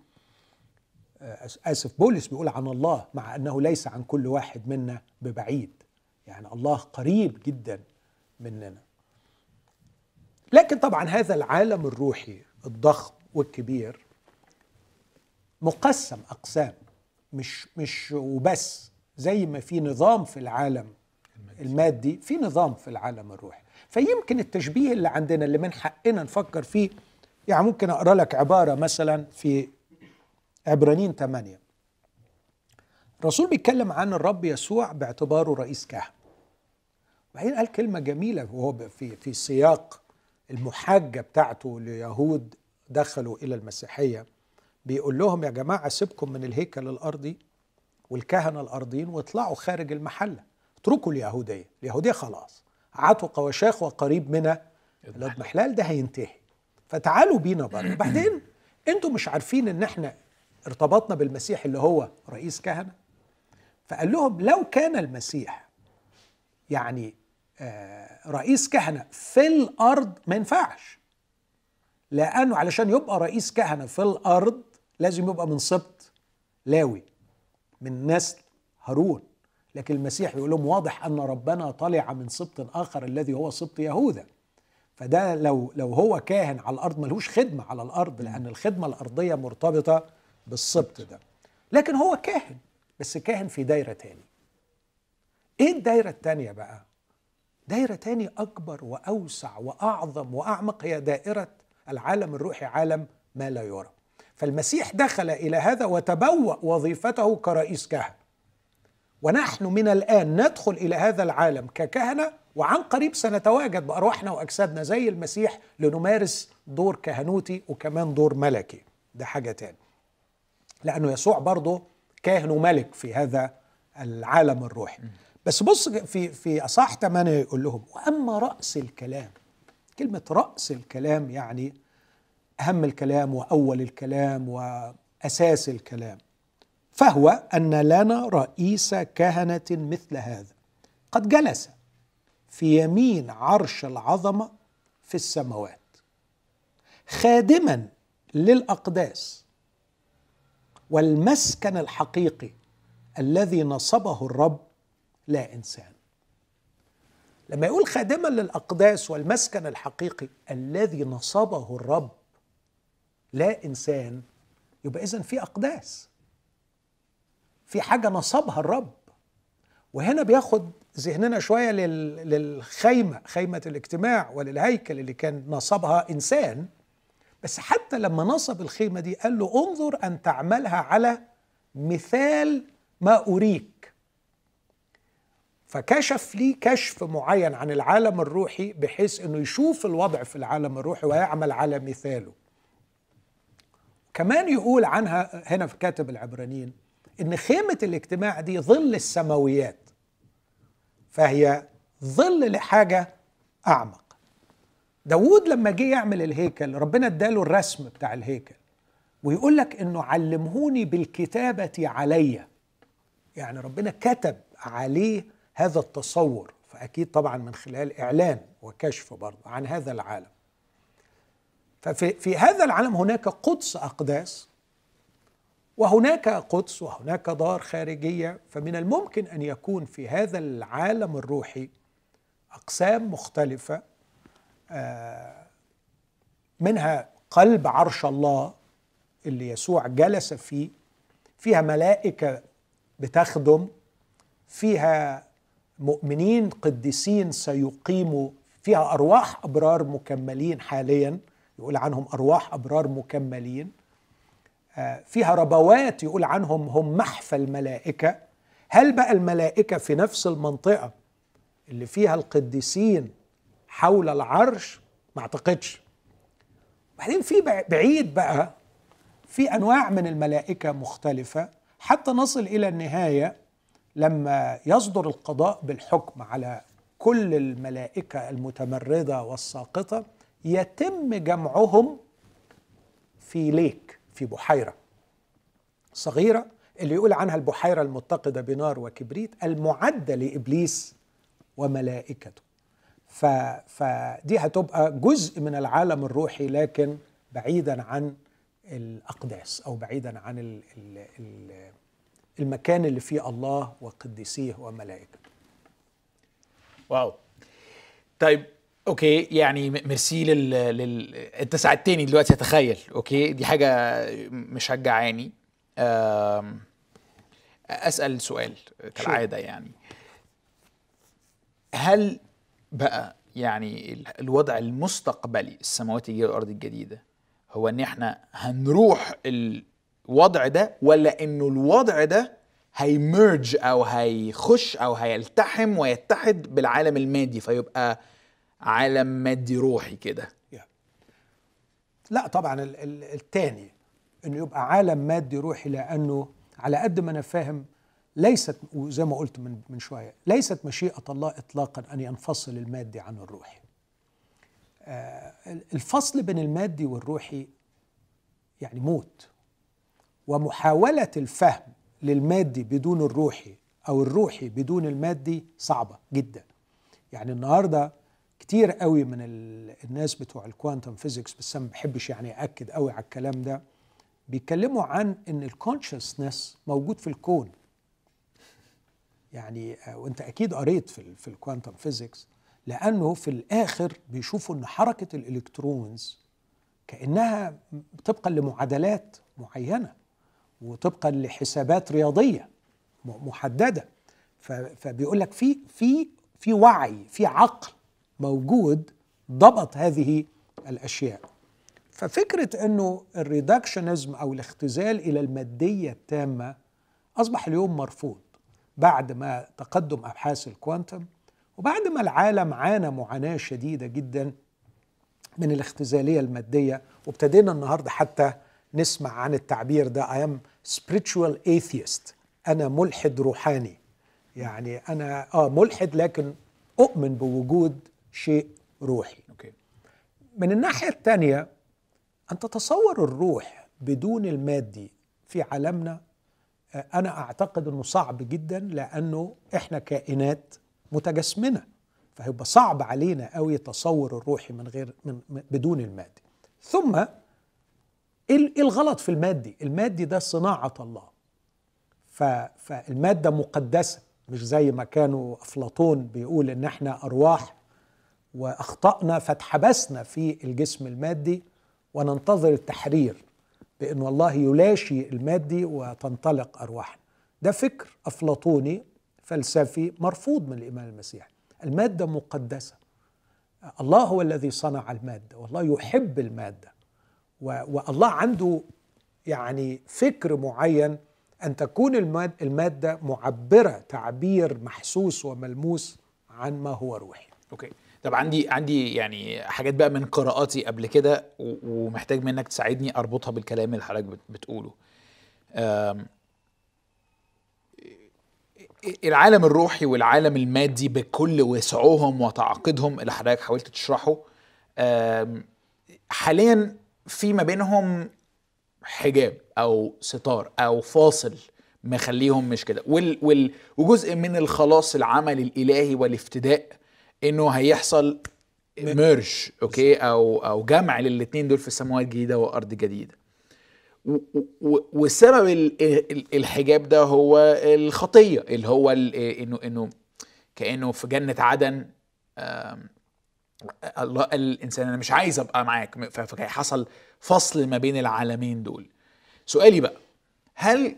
آه، آسف بولس بيقول عن الله مع أنه ليس عن كل واحد منا ببعيد. يعني الله قريب جدا مننا. لكن طبعا هذا العالم الروحي الضخم والكبير مقسم أقسام مش مش وبس زي ما في نظام في العالم المادي في نظام في العالم الروحي. فيمكن التشبيه اللي عندنا اللي من حقنا نفكر فيه. يعني ممكن أقرأ لك عبارة مثلا في عبرانيين 8 الرسول بيتكلم عن الرب يسوع باعتباره رئيس كهنة. وبعدين قال كلمة جميلة وهو في في سياق المحاجة بتاعته ليهود دخلوا إلى المسيحية. بيقول لهم يا جماعة سيبكم من الهيكل الأرضي والكهنة الأرضيين واطلعوا خارج المحلة. اتركوا اليهودية. اليهودية خلاص. عتق وشاخ وقريب من الاضمحلال ده هينتهي. فتعالوا بينا بره. بعدين أنتوا مش عارفين ان إحنا ارتبطنا بالمسيح اللي هو رئيس كهنة؟ فقال لهم لو كان المسيح يعني آه، رئيس كهنة في الأرض ما ينفعش. لأنه علشان يبقى رئيس كهنة في الأرض لازم يبقى من سبط لاوي من نسل هارون. لكن المسيح يقول لهم واضح أن ربنا طلع من سبط آخر الذي هو سبط يهوذا. فده لو لو هو كاهن على الأرض ملهوش خدمة على الأرض لأن الخدمة الأرضية مرتبطة بالسبط ده. لكن هو كاهن بس كاهن في دايرة تاني. إيه الدايرة التانية بقى؟ دايرة تاني أكبر وأوسع وأعظم وأعمق هي دائرة العالم الروحي عالم ما لا يرى. فالمسيح دخل إلى هذا وتبوأ وظيفته كرئيس كهنة ونحن من الآن ندخل إلى هذا العالم ككهنة وعن قريب سنتواجد بأرواحنا وأجسادنا زي المسيح لنمارس دور كهنوتي وكمان دور ملكي. ده حاجة تاني. لأنه يسوع برضه كاهن وملك في هذا العالم الروحي. بس بص في في اصح 8 يقول لهم وأما رأس الكلام كلمة رأس الكلام يعني أهم الكلام وأول الكلام وأساس الكلام. فهو أن لنا رئيس كهنة مثل هذا. قد جلس في يمين عرش العظمة في السماوات. خادما للأقداس والمسكن الحقيقي الذي نصبه الرب لا إنسان. لما يقول خادما للأقداس والمسكن الحقيقي الذي نصبه الرب لا إنسان يبقى اذا في أقداس. في حاجة نصبها الرب. وهنا بياخد ذهننا شوية لل... للخيمة خيمة الاجتماع وللهيكل اللي كان نصبها إنسان. بس حتى لما نصب الخيمة دي قال له انظر أن تعملها على مثال ما أريك. فكشف لي كشف معين عن العالم الروحي بحيث إنه يشوف الوضع في العالم الروحي ويعمل على مثاله. كمان يقول عنها هنا في كاتب العبرانيين إن خيمة الاجتماع دي ظل السماويات فهي ظل لحاجة أعمق. داود لما جه يعمل الهيكل ربنا اداله الرسم بتاع الهيكل ويقول لك إنه علمهوني بالكتابة علي. يعني ربنا كتب عليه هذا التصور فأكيد طبعا من خلال إعلان وكشف برضه عن هذا العالم. ففي في هذا العالم هناك قدس أقداس وهناك قدس وهناك دار خارجية فمن الممكن أن يكون في هذا العالم الروحي أقسام مختلفة آه، منها قلب عرش الله اللي يسوع جلس فيه فيها ملائكة بتخدم فيها مؤمنين قديسين سيقيموا فيها أرواح أبرار مكملين حاليا يقول عنهم أرواح أبرار مكملين. فيها ربوات يقول عنهم هم محفى الملائكة. هل بقى الملائكة في نفس المنطقة اللي فيها القديسين حول العرش؟ ما اعتقدش. بعدين في بعيد بقى في أنواع من الملائكة مختلفة. حتى نصل إلى النهاية لما يصدر القضاء بالحكم على كل الملائكة المتمرده والساقطة يتم جمعهم في ليك. في بحيرة صغيرة اللي يقول عنها البحيرة المتقدة بنار وكبريت المعدة لإبليس وملائكته. ف... فدي هتبقى جزء من العالم الروحي لكن بعيدا عن الأقداس أو بعيدا عن ال... ال... المكان اللي فيه الله وقديسيه وملائكته. wow. طيب okay يعني ميرسي لل... لل... أنت ساعدتني دلوقتي أتخيل. okay دي حاجة مشجعاني أسأل سؤال كالعادة يعني. هل بقى يعني الوضع المستقبلي السماوات الجديدة والأرض الجديدة هو إن إحنا هنروح الوضع ده ولا إنه الوضع ده هيمرج أو هيخش أو هيلتحم ويتحد بالعالم المادي فيبقى عالم مادي روحي كده. لا طبعا الثاني إنه يبقى عالم مادي روحي لأنه على قد ما أنا فاهم ليست وزي ما قلت من من شوية ليست مشيئة الله اطلاقا أن ينفصل المادي عن الروحي. آه، الفصل بين المادي والروحي يعني موت. ومحاولة الفهم للمادي بدون الروحي أو الروحي بدون المادي صعبة جدا. يعني النهارده كتير قوي من الناس بتوع ال quantum physics بس أنا ما بحبش يعني اكد قوي على الكلام ده بيتكلموا عن إن ال consciousness موجود في الكون. يعني آه، وأنت أكيد قريت في في ال quantum physics لأنه في الآخر بيشوفوا إن حركة ال electrons كأنها طبقا لمعادلات معينة وطبقا لحسابات رياضية محددة. فبيقول لك في في في وعي في عقل موجود ضبط هذه الأشياء. ففكرة إنه الريدكشنزم أو الاختزال إلى المادية التامة أصبح اليوم مرفوض بعد ما تقدم أبحاث الكوانتم وبعد ما العالم عانى معاناة شديدة جدا من الاختزالية المادية. وابتدينا النهارده حتى نسمع عن التعبير ده. I am spiritual atheist. أنا ملحد روحاني. يعني أنا آه ملحد لكن أؤمن بوجود شيء روحي. أوكي. من الناحية الثانية أن تتصور الروح بدون المادي في عالمنا آه، أنا أعتقد أنه صعب جدا لأنه إحنا كائنات متجسمنة. فهيبقى صعب علينا قوي تصور الروحي من غير من بدون المادي. ثم إيه الغلط في المادي؟ المادي ده صناعة الله. فالمادة مقدسة مش زي ما كانوا أفلاطون بيقول إن إحنا أرواح وأخطأنا فاتحبسنا في الجسم المادي وننتظر التحرير بأن الله يلاشي المادي وتنطلق أرواحنا. ده فكر أفلاطوني فلسفي مرفوض من الإمام المسيحي. المادة مقدسة. الله هو الذي صنع المادة والله يحب المادة. والله عنده يعني فكر معين أن تكون المادة معبرة تعبير محسوس وملموس عن ما هو روحي. أوكي. طب عندي عندي يعني حاجات بقى من قراءاتي قبل كده ومحتاج منك تساعدني أربطها بالكلام اللي حضرتك بتقوله. العالم الروحي والعالم المادي بكل وسعهم وتعقدهم اللي حضرتك حاولت تشرحه حاليا في ما بينهم حجاب أو ستار أو فاصل مخليهم مش كده. وال وال وجزء من الخلاص العمل الإلهي والافتداء إنه هيحصل merge okay؟ أو أو جمع للاثنين دول في السماوات الجديده وأرض جديدة. و- و- وسبب ال- ال- الحجاب ده هو الخطية اللي هو ال- إنه إنه كأنه في جنة عدن الله قال للانسان أنا مش عايز أبقى معاك. فحصل فصل ما بين العالمين دول. سؤالي بقى هل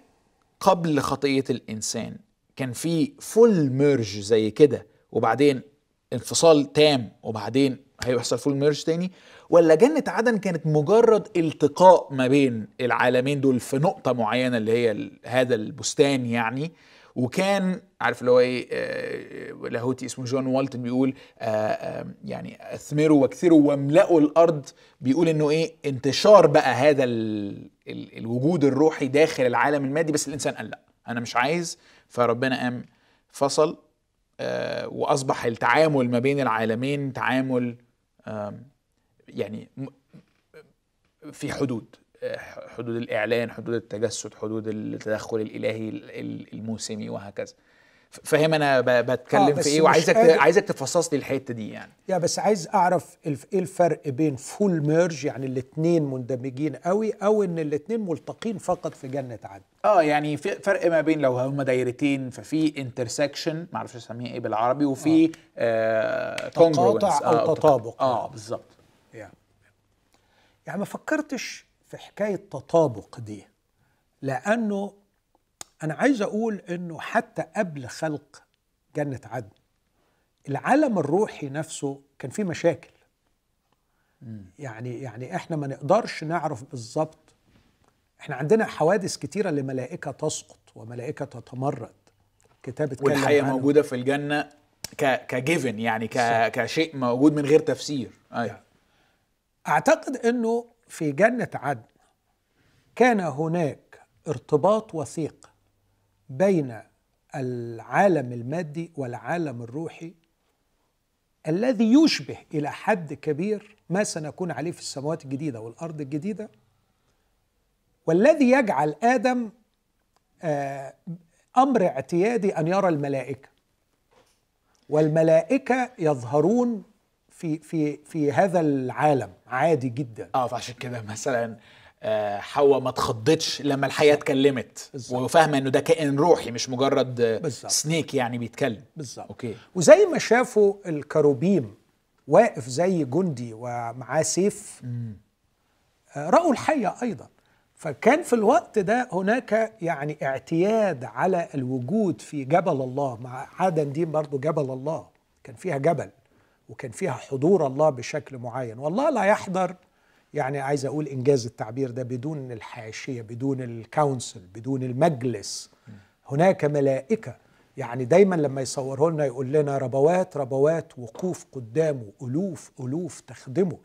قبل خطية الإنسان كان في full merge زي كده؟ وبعدين انفصال تام وبعدين هيحصل full merge تاني ولا جنة عدن كانت مجرد التقاء ما بين العالمين دول في نقطة معينة اللي هي هذا البستان يعني؟ وكان عارف اللي هو إيه آه، لاهوتي اسمه جون والتون بيقول آه، آه، يعني اثمروا واكثروا واملأوا الأرض بيقول إنه إيه انتشار بقى هذا ال ال الوجود الروحي داخل العالم المادي بس الإنسان قال لا أنا مش عايز فربنا قام فصل. وأصبح التعامل ما بين العالمين تعامل يعني في حدود آه، حدود الإعلان حدود التجسد حدود التدخل الإلهي ال- ال- الموسمي وهكذا. فاهم أنا آه، بتكلم بس في إيه وعايزك عايزك تفصص لي الحتة دي يعني. يا بس عايز أعرف الف- إيه الفرق بين full merge يعني الاثنين مندمجين قوي أو إن الاثنين ملتقين فقط في جنة عدن؟ آه يعني في فرق ما بين لو هما دايرتين ففي intersection ما أعرفش أسميها إيه بالعربي وفي آه. تقاطع congruence. أو آه تطابق. آه بالظبط. يعني يعني ما فكرتش في حكاية تطابق دي لأنه أنا عايز أقول أنه حتى قبل خلق جنة عدن العالم الروحي نفسه كان فيه مشاكل. يعني يعني إحنا ما نقدرش نعرف بالظبط. إحنا عندنا حوادث كتيرة لملائكة تسقط وملائكة تتمرد. كتاب اتكلم والحقيقة عنه. موجودة في الجنة ك كجيفن يعني ك صح. كشيء موجود من غير تفسير. أيوه. أعتقد إنه في جنة عدن كان هناك ارتباط وثيق بين العالم المادي والعالم الروحي الذي يشبه إلى حد كبير ما سنكون عليه في السماوات الجديدة والأرض الجديدة والذي يجعل آدم آه، أمر اعتيادي أن يرى الملائكة. والملائكة يظهرون في في في هذا العالم عادي جدا. آه فعشان كده مثلا حواء ما اتخضتش لما الحية اتكلمت. وفاهمة إنه ده كائن روحي مش مجرد آه، بالظبط. snake يعني بيتكلم. بالظبط. okay. وزي ما شافوا الكروبيم واقف زي جندي ومعاه سيف آه، رأوا الحية أيضا. فكان في الوقت ده هناك يعني اعتياد على الوجود في جبل الله. مع عدن دي برضو جبل الله. كان فيها جبل وكان فيها حضور الله بشكل معين. والله لا يحضر يعني عايز أقول إنجاز التعبير ده بدون الحاشية بدون الكونسل بدون المجلس. هناك ملائكة يعني دايما لما يصوره لنا يقول لنا ربوات ربوات وقوف قدامه ألوف ألوف تخدمه.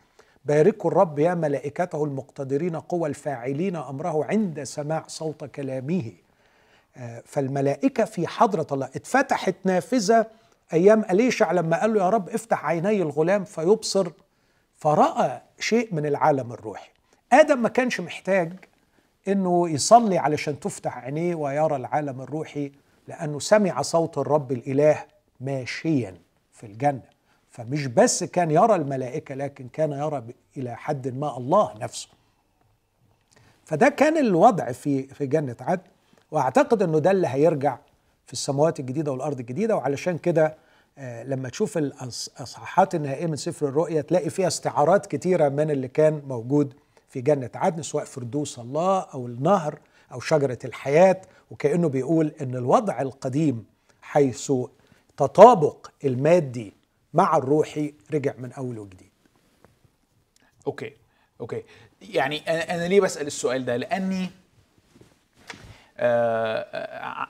باركوا الرب يا ملائكته المقتدرين قوى الفاعلين أمره عند سماع صوت كلامه. آه، فالملائكة في حضرة الله. اتفتحت نافذة أيام أليشع لما قال له يا رب افتح عيني الغلام فيبصر فرأى شيء من العالم الروحي. آدم ما كانش محتاج إنه يصلي علشان تفتح عينيه ويرى العالم الروحي لأنه سمع صوت الرب الإله ماشيا في الجنة. فمش بس كان يرى الملائكة لكن كان يرى إلى حد ما الله نفسه. فده كان الوضع في في جنة عدن وأعتقد إنه ده اللي هيرجع في السماوات الجديدة والأرض الجديدة. وعلشان كده لما تشوف الأصحاحات النهائيه من سفر الرؤيا تلاقي فيها استعارات كتيرة من اللي كان موجود في جنة عدن سواء فردوس الله أو النهر أو شجرة الحياة وكأنه بيقول إن الوضع القديم حيث تطابق المادي مع الروحي رجع من اول وجديد. okay okay. يعني أنا ليه بسأل السؤال ده؟ لأني آه، آه،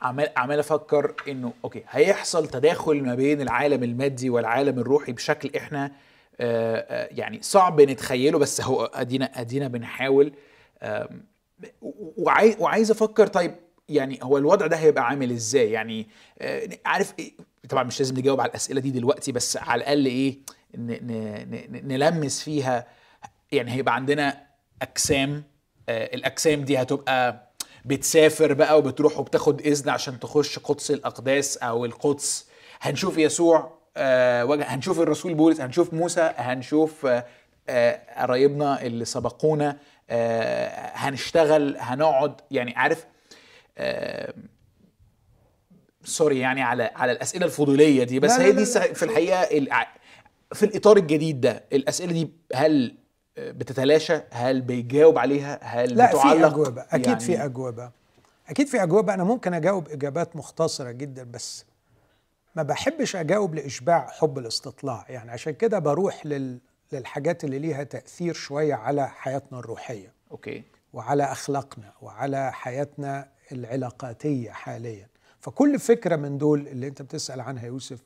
عمال عمال أفكر إنه okay هيحصل تداخل ما بين العالم المادي والعالم الروحي بشكل إحنا آه، آه، يعني صعب نتخيله بس هو ادينا أدينا بنحاول. وعايز أفكر طيب يعني هو الوضع ده هيبقى عامل إزاي؟ يعني آه، عارف إيه طبعا مش لازم نجاوب على الأسئلة دي دلوقتي بس على الأقل إيه نلمس فيها. يعني هيبقى عندنا اجسام آه، الاجسام دي هتبقى بتسافر بقى وبتروح وبتاخد إذن عشان تخش قدس الأقداس أو القدس. هنشوف يسوع آه وجه هنشوف الرسول بولس هنشوف موسى هنشوف آه آه، قرايبنا اللي سبقونا هنشتغل هنقعد. يعني عارف سوري يعني على على الأسئلة الفضولية دي بس هي دي في الحقيقة في الإطار الجديد ده الأسئلة دي هل بتتلاشى؟ هل بيجاوب عليها؟ هل لا في بتعلق؟ أجوبة. أكيد يعني في أجوبة. أكيد في أجوبة. أنا ممكن أجاوب إجابات مختصرة جدا بس ما بحبش أجاوب لإشباع حب الاستطلاع. يعني عشان كده بروح لل للحاجات اللي ليها تأثير شوية على حياتنا الروحية. أوكي. وعلى أخلاقنا وعلى حياتنا العلاقاتية حاليا. فكل فكرة من دول اللي أنت بتسأل عنها يوسف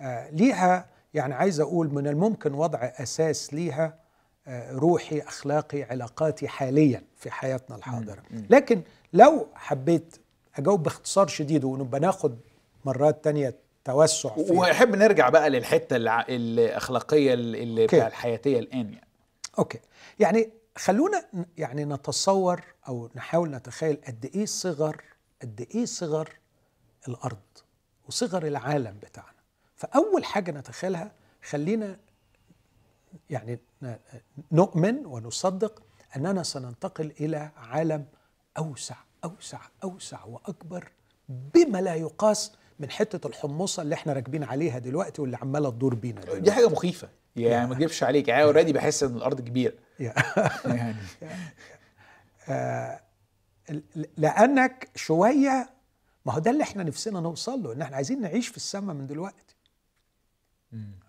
آه ليها يعني عايز أقول من الممكن وضع أساس ليها روحي أخلاقي علاقاتي حاليا في حياتنا الحاضرة. لكن لو حبيت أجاوب باختصار شديد ونبقى ناخد مرات تانية توسع فيها وأحب نرجع بقى للحتة الأخلاقية اللي. بتاع الحياتية الآن يعني. أوكي. يعني خلونا يعني نتصور أو نحاول نتخيل قد إيه صغر قد إيه صغر الأرض وصغر العالم بتاعنا. فأول حاجة نتخيلها خلينا يعني نؤمن ونصدق أننا سننتقل إلى عالم أوسع أوسع أوسع وأكبر بما لا يقاس من حتة الحمصة اللي إحنا راكبين عليها دلوقتي واللي عمالة تدور بينا دي دلوقتي حاجة مخيفة. يعني ما اكذبش عليك. يعني أوريدي بحس إن الأرض كبيرة. يعني. ل- لأنك شوية ما هو ده اللي إحنا نفسنا نوصل له إن إحنا عايزين نعيش في السماء من دلوقتي.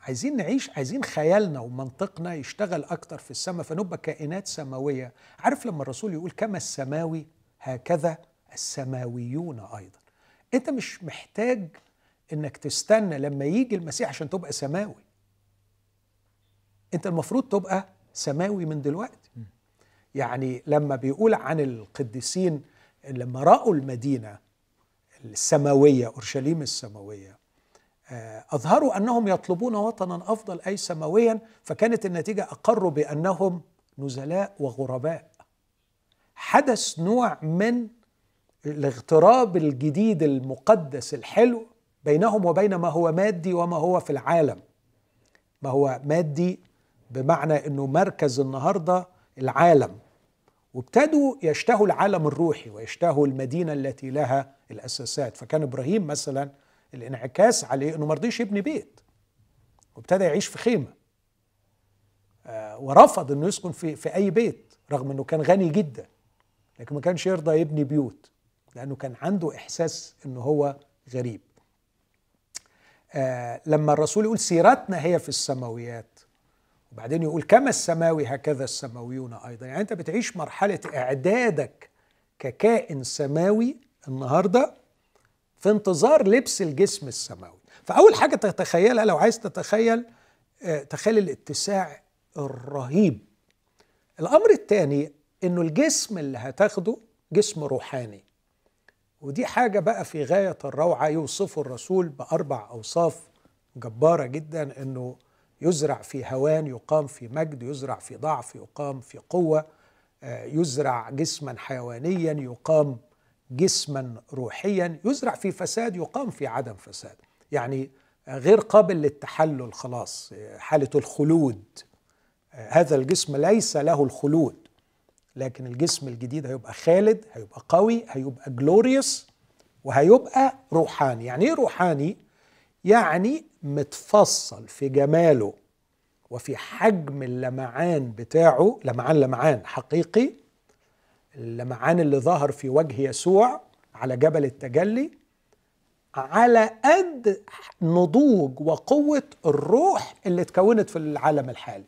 عايزين نعيش عايزين خيالنا ومنطقنا يشتغل أكتر في السماء فنبقى كائنات سماوية. عارف لما الرسول يقول كما السماوي هكذا السماويون أيضا. أنت مش محتاج إنك تستنى لما يجي المسيح عشان تبقى سماوي. أنت المفروض تبقى سماوي من دلوقتي. يعني لما بيقول عن القديسين لما رأوا المدينة السماوية أورشليم السماوية أظهروا أنهم يطلبون وطنا أفضل أي سماويا فكانت النتيجة أقروا بأنهم نزلاء وغرباء. حدث نوع من الاغتراب الجديد المقدس الحلو بينهم وبين ما هو مادي وما هو في العالم. ما هو مادي بمعنى إنه مركز النهارده العالم. وابتدوا يشتهوا العالم الروحي ويشتهوا المدينة التي لها الأساسات. فكان إبراهيم مثلا الانعكاس عليه إنه ما رضيش يبني بيت. وابتدى يعيش في خيمة. آه، ورفض إنه يسكن في في أي بيت رغم إنه كان غني جدا. لكن ما كانش يرضى يبني بيوت لأنه كان عنده إحساس إنه هو غريب. آه لما الرسول يقول سيرتنا هي في السماويات وبعدين يقول كما السماوي هكذا السماويون أيضا. يعني أنت بتعيش مرحلة إعدادك ككائن سماوي النهارده في انتظار لبس الجسم السماوي. فأول حاجة تتخيلها لو عايز تتخيل آه، تخيل الاتساع الرهيب. الأمر الثاني إنه الجسم اللي هتاخده جسم روحاني. ودي حاجة بقى في غاية الروعة. يوصفه الرسول بأربع أوصاف جبارة جدا إنه يزرع في هوان يقام في مجد يزرع في ضعف يقام في قوة آه، يزرع جسما حيوانيا يقام جسما روحيا يزرع في فساد يقام في عدم فساد. يعني غير قابل للتحلل خلاص حالة الخلود. هذا الجسم ليس له الخلود لكن الجسم الجديد هيبقى خالد هيبقى قوي هيبقى جلوريوس وهيبقى روحاني. يعني إيه روحاني؟ يعني متفصل في جماله وفي حجم اللمعان بتاعه. لمعان لمعان حقيقي. اللمعان اللي ظهر في وجه يسوع على جبل التجلي على قد نضوج وقوة الروح اللي اتكونت في العالم الحالي.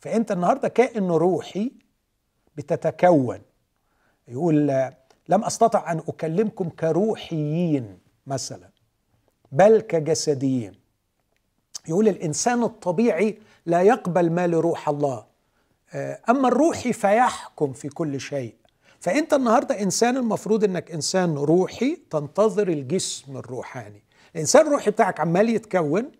فأنت النهاردة كائن روحي بتتكون. يقول لم أستطع أن أكلمكم كروحيين مثلا بل كجسديين. يقول الإنسان الطبيعي لا يقبل ما لروح الله آه، أما الروحي فيحكم في كل شيء. فأنت النهارده إنسان المفروض إنك إنسان روحي تنتظر الجسم الروحاني. الإنسان الروحي بتاعك عمال يتكون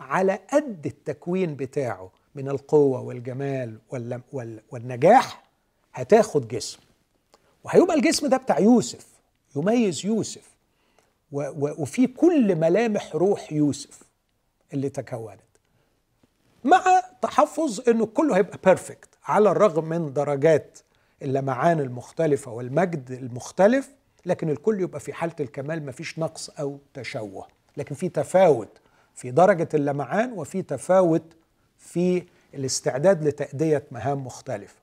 على قد التكوين بتاعه من القوة والجمال وال- وال- والنجاح هتاخد جسم. وهيبقى الجسم ده بتاع يوسف يميز يوسف. وفي كل ملامح روح يوسف اللي تكونت. مع تحفظ إنه كله هيبقى بيرفكت على الرغم من درجات اللمعان المختلفه والمجد المختلف لكن الكل يبقى في حالة الكمال مفيش نقص أو تشوه. لكن في تفاوت في درجة اللمعان وفي تفاوت في الاستعداد لتأدية مهام مختلفة.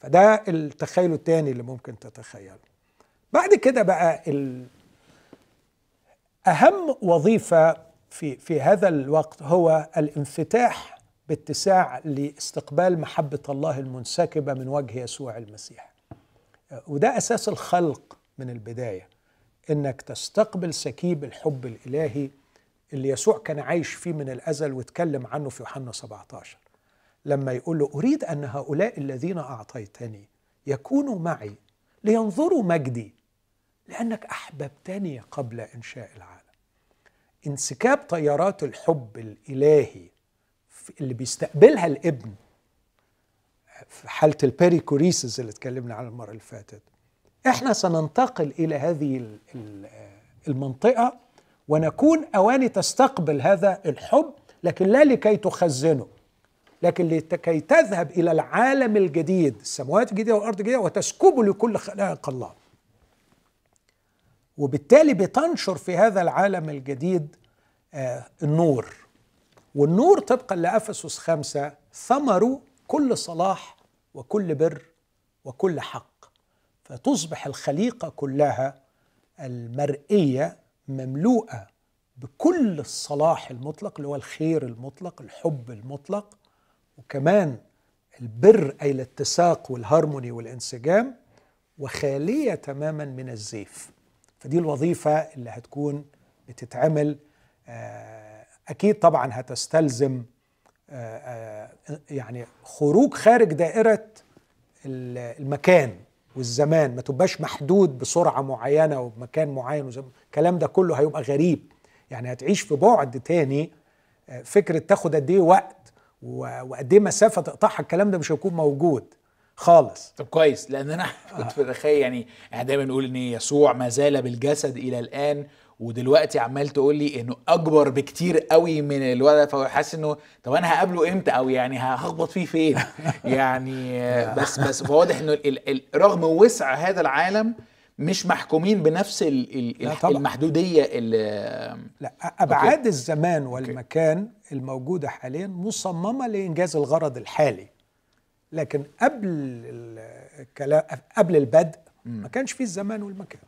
فده التخيل الثاني اللي ممكن تتخيله. بعد كده بقى ال... أهم وظيفة في في هذا الوقت هو الانفتاح باتساع لاستقبال محبة الله المنسكبة من وجه يسوع المسيح. وده أساس الخلق من البداية إنك تستقبل سكيب الحب الإلهي اللي يسوع كان عايش فيه من الأزل واتكلم عنه في يوحنا 17 لما يقول له أريد أن هؤلاء الذين أعطيتني يكونوا معي لينظروا مجدي لأنك أحببتني قبل إنشاء العالم. انسكاب طيارات الحب الإلهي اللي بيستقبلها الابن في حالة البيريكوريسز اللي اتكلمنا عنها المرة اللي فاتت. إحنا سننتقل إلى هذه المنطقة ونكون أواني تستقبل هذا الحب لكن لا لكي تخزنه لكن لكي تذهب إلى العالم الجديد السماوات الجديدة والأرض الجديدة وتسكبه لكل خلائق الله. وبالتالي بتنشر في هذا العالم الجديد آه النور. والنور طبقا لأفسس خمسة ثمر كل صلاح وكل بر وكل حق. فتصبح الخليقة كلها المرئية مملوءة بكل الصلاح المطلق اللي هو الخير المطلق الحب المطلق وكمان البر أي الاتساق والهارموني والانسجام وخالية تماما من الزيف. فدي الوظيفة اللي هتكون بتتعمل أكيد طبعا هتستلزم يعني خروج خارج دائرة المكان والزمان. ما تبقاش محدود بسرعة معينة وبمكان معين الكلام ده كله هيبقى غريب. يعني هتعيش في بعد تاني فكرة تاخد قد إيه وقت وقد إيه مسافة تقطعها الكلام ده مش هيكون موجود خالص. طب كويس. لأن أنا كنت بتخيل يعني إحنا دايما نقول إن يسوع ما زال بالجسد إلى الآن ودلوقتي عمال تقول لي إنه أكبر بكتير قوي من الولد فحاسس إنه طب أنا هقابله إمتى؟ أو يعني هخبط فيه فين؟ يعني بس بس فواضح إنه رغم وسع هذا العالم مش محكومين بنفس المحدودية لا أبعاد أوكي. الزمان والمكان الموجودة حاليا مصممة لإنجاز الغرض الحالي. لكن قبل الكلام قبل البدء ما كانش فيه الزمان والمكان.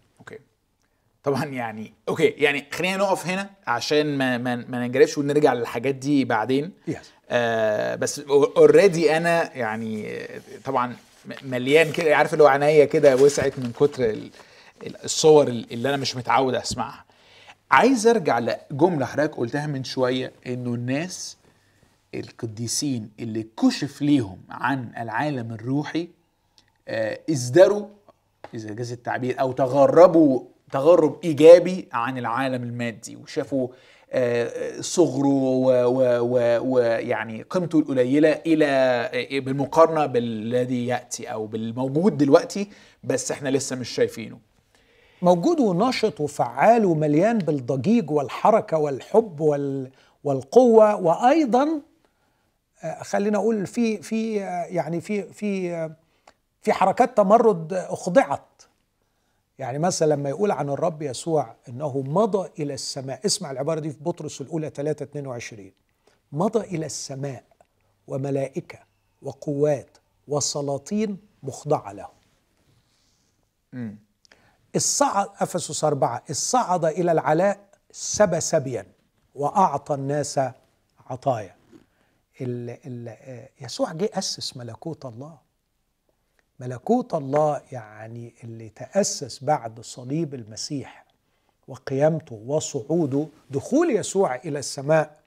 طبعا يعني okay يعني خلينا نقف هنا عشان ما ما, ما ننجرفش ونرجع للحاجات دي بعدين yes. آه بس already أنا يعني طبعا مليان كده عارف اللي هو عينيا كده وسعت من كتر الصور اللي أنا مش متعود أسمعها عايز أرجع لجملة حضرتك قلتها من شوية إنه الناس القديسين اللي كشف ليهم عن العالم الروحي آه ازدروا إذا جاز التعبير أو تغربوا تغرب إيجابي عن العالم المادي وشافوا آه صغره ويعني قيمته القليلة إلى بالمقارنة بالذي يأتي أو بالموجود دلوقتي بس إحنا لسه مش شايفينه. موجود ونشط وفعال ومليان بالضجيج والحركة والحب وال والقوة وأيضا خلينا أقول في في يعني في في في حركات تمرد أخضعت. يعني مثلا لما يقول عن الرب يسوع إنه مضى إلى السماء اسمع العبارة دي في بطرس الأولى 3 22 مضى إلى السماء وملائكة وقوات وسلاطين مخضعة له الصعد أفسس أربعة الصعد إلى العلاء سبى سبيا وأعطى الناس عطايا. ال ال يسوع جه أسس ملكوت الله. ملكوت الله يعني اللي تأسس بعد صليب المسيح وقيامته وصعوده دخول يسوع إلى السماء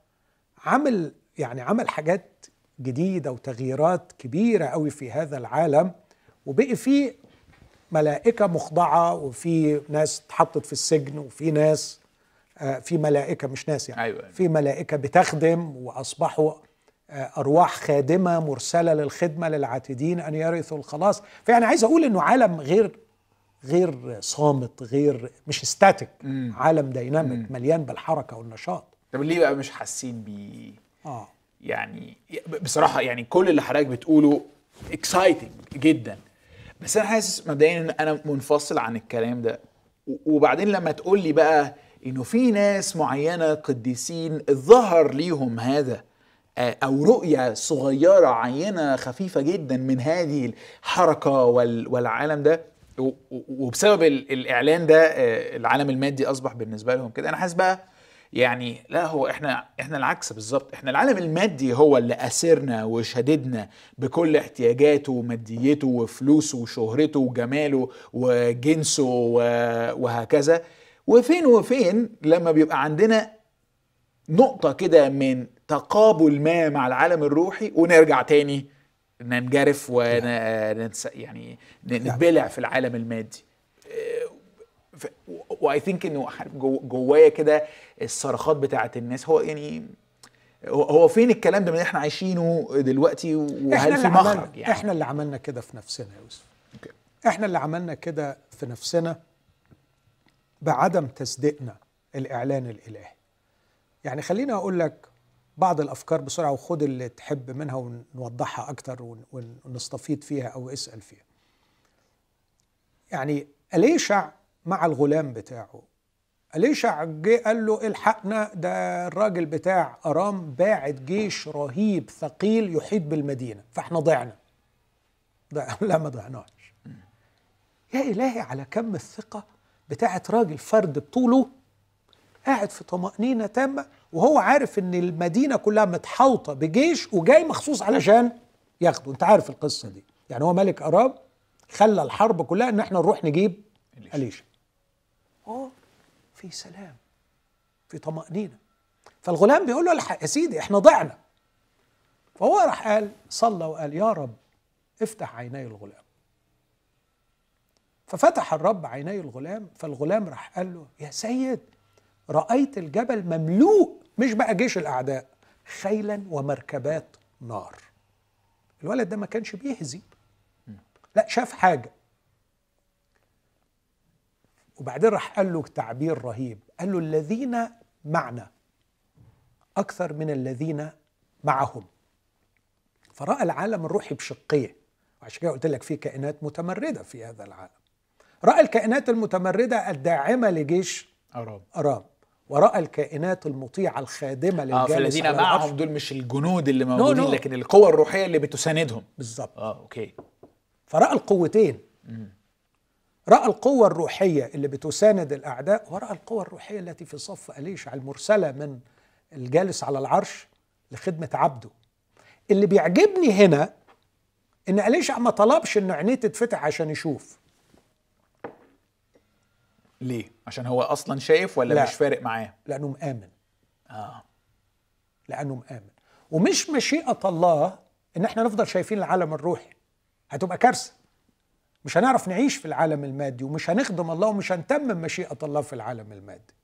عمل يعني عمل حاجات جديدة وتغييرات كبيرة قوي في هذا العالم وبقي فيه ملائكة مخضعة وفي ناس اتحطت في السجن وفي ناس في ملائكة مش ناس يعني أيوة. في ملائكة بتخدم وأصبحوا أرواح خادمة مرسلة للخدمة للعتيدين أن يرثوا الخلاص. فيعني عايز أقول إنه عالم غير غير صامت غير مش static عالم dynamic مليان بالحركة والنشاط. طب ليه بقى مش حاسين بيه؟ آه. يعني بصراحة يعني كل اللي حضرتك بتقوله exciting جدا. بس أنا حاسس مبدئيا إن أنا منفصل عن الكلام ده. وبعدين لما تقول لي بقى إنه في ناس معينة قديسين ظهر ليهم هذا آه، أو رؤية صغيرة عينة خفيفة جدا من هذه الحركة وال- والعالم ده. وبسبب ال- الإعلان ده آه، العالم المادي أصبح بالنسبة لهم كده. أنا حاسس بقى يعني لا هو إحنا إحنا العكس بالظبط. إحنا العالم المادي هو اللي أسرنا وشددنا بكل احتياجاته وماديته وفلوسه وشهرته وجماله وجنسه وهكذا. وفين وفين لما بيبقى عندنا نقطة كده من تقابل ما مع العالم الروحي ونرجع تاني ننجرف وننسى يعني نتبلع في العالم المادي. و I think إنه جو- جوايا كده الصرخات بتاعت الناس هو يعني هو- فين الكلام ده من إحنا عايشينه دلوقتي؟ وهل في مخرج يعني؟ إحنا اللي عملنا كده في نفسنا يا يوسف. أوكي. إحنا اللي عملنا كده في نفسنا بعدم تصديقنا الإعلان الإلهي. يعني خليني أقول لك بعض الأفكار بسرعة وخد اللي تحب منها ونوضحها أكتر ون- ون- ونستفيض فيها أو اسأل فيها. يعني أليشع مع الغلام بتاعه. أليشع جه قال له إلحقنا ده الراجل بتاع أرام باعت جيش رهيب ثقيل يحيط بالمدينة فإحنا ضعنا. ضع لا ما ضعناش. يا إلهي على كم الثقة بتاعت راجل فرد بطوله قاعد في طمأنينة تامة وهو عارف إن المدينة كلها متحوطة بجيش وجاي مخصوص علشان ياخده. أنت عارف القصة دي. يعني هو ملك أراب خلى الحرب كلها إن إحنا نروح نجيب إليشا. أليشا آه في سلام. في طمأنينة. فالغلام بيقول له الحق يا سيدي إحنا ضعنا. فهو راح قال صلى وقال يا رب افتح عيني الغلام. ففتح الرب عيني الغلام فالغلام راح قال له يا سيد رأيت الجبل مملوء مش بقى جيش الأعداء خيلا ومركبات نار. الولد ده ما كانش بيهزي. لا شاف حاجة. وبعدين راح قال له تعبير رهيب. قال له الذين معنا أكثر من الذين معهم. فرأى العالم الروحي بشقية. وعشان كده قلت لك في كائنات متمردة في هذا العالم. رأى الكائنات المتمردة الداعمة لجيش أرام. أرام. ورأى الكائنات المطيعة الخادمة آه للجالس فالذين على العرش. معهم دول مش الجنود اللي موجودين no. لكن القوة الروحية اللي بتساندهم. بالظبط. آه أوكي. فرأى القوتين. رأى القوة الروحية اللي بتساند الأعداء ورأى القوة الروحية التي في صف أليشع المرسلة من الجالس على العرش لخدمة عبده. اللي بيعجبني هنا إن أليشع ما طلبش إن عينيه تتفتح عشان يشوف. ليه؟ عشان هو أصلا شايف ولا لا. مش فارق معاه؟ لأنه مآمن. آه. لأنه مآمن. ومش مشيئة الله إن إحنا نفضل شايفين العالم الروحي. هتبقى كارثة. مش هنعرف نعيش في العالم المادي ومش هنخدم الله ومش هنتمم مشيئة الله في العالم المادي.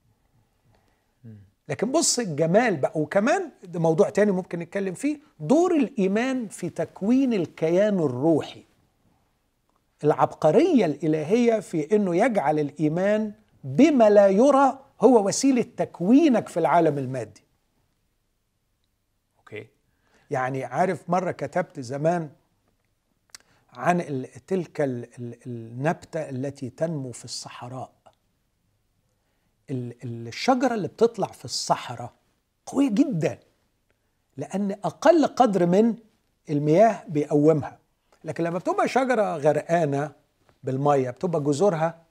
لكن بص الجمال بقى. وكمان ده موضوع تاني ممكن نتكلم فيه. دور الإيمان في تكوين الكيان الروحي. العبقرية الإلهية في أنه يجعل الإيمان بما لا يرى هو وسيلة تكوينك في العالم المادي. أوكي؟ يعني عارف مرة كتبت زمان عن تلك ال- ال- النبتة التي تنمو في الصحراء. ال- ال- الشجرة اللي بتطلع في الصحراء قوية جدا لأن أقل قدر من المياه بيقومها. لكن لما بتبقى شجرة غرقانة بالمية بتبقى جذورها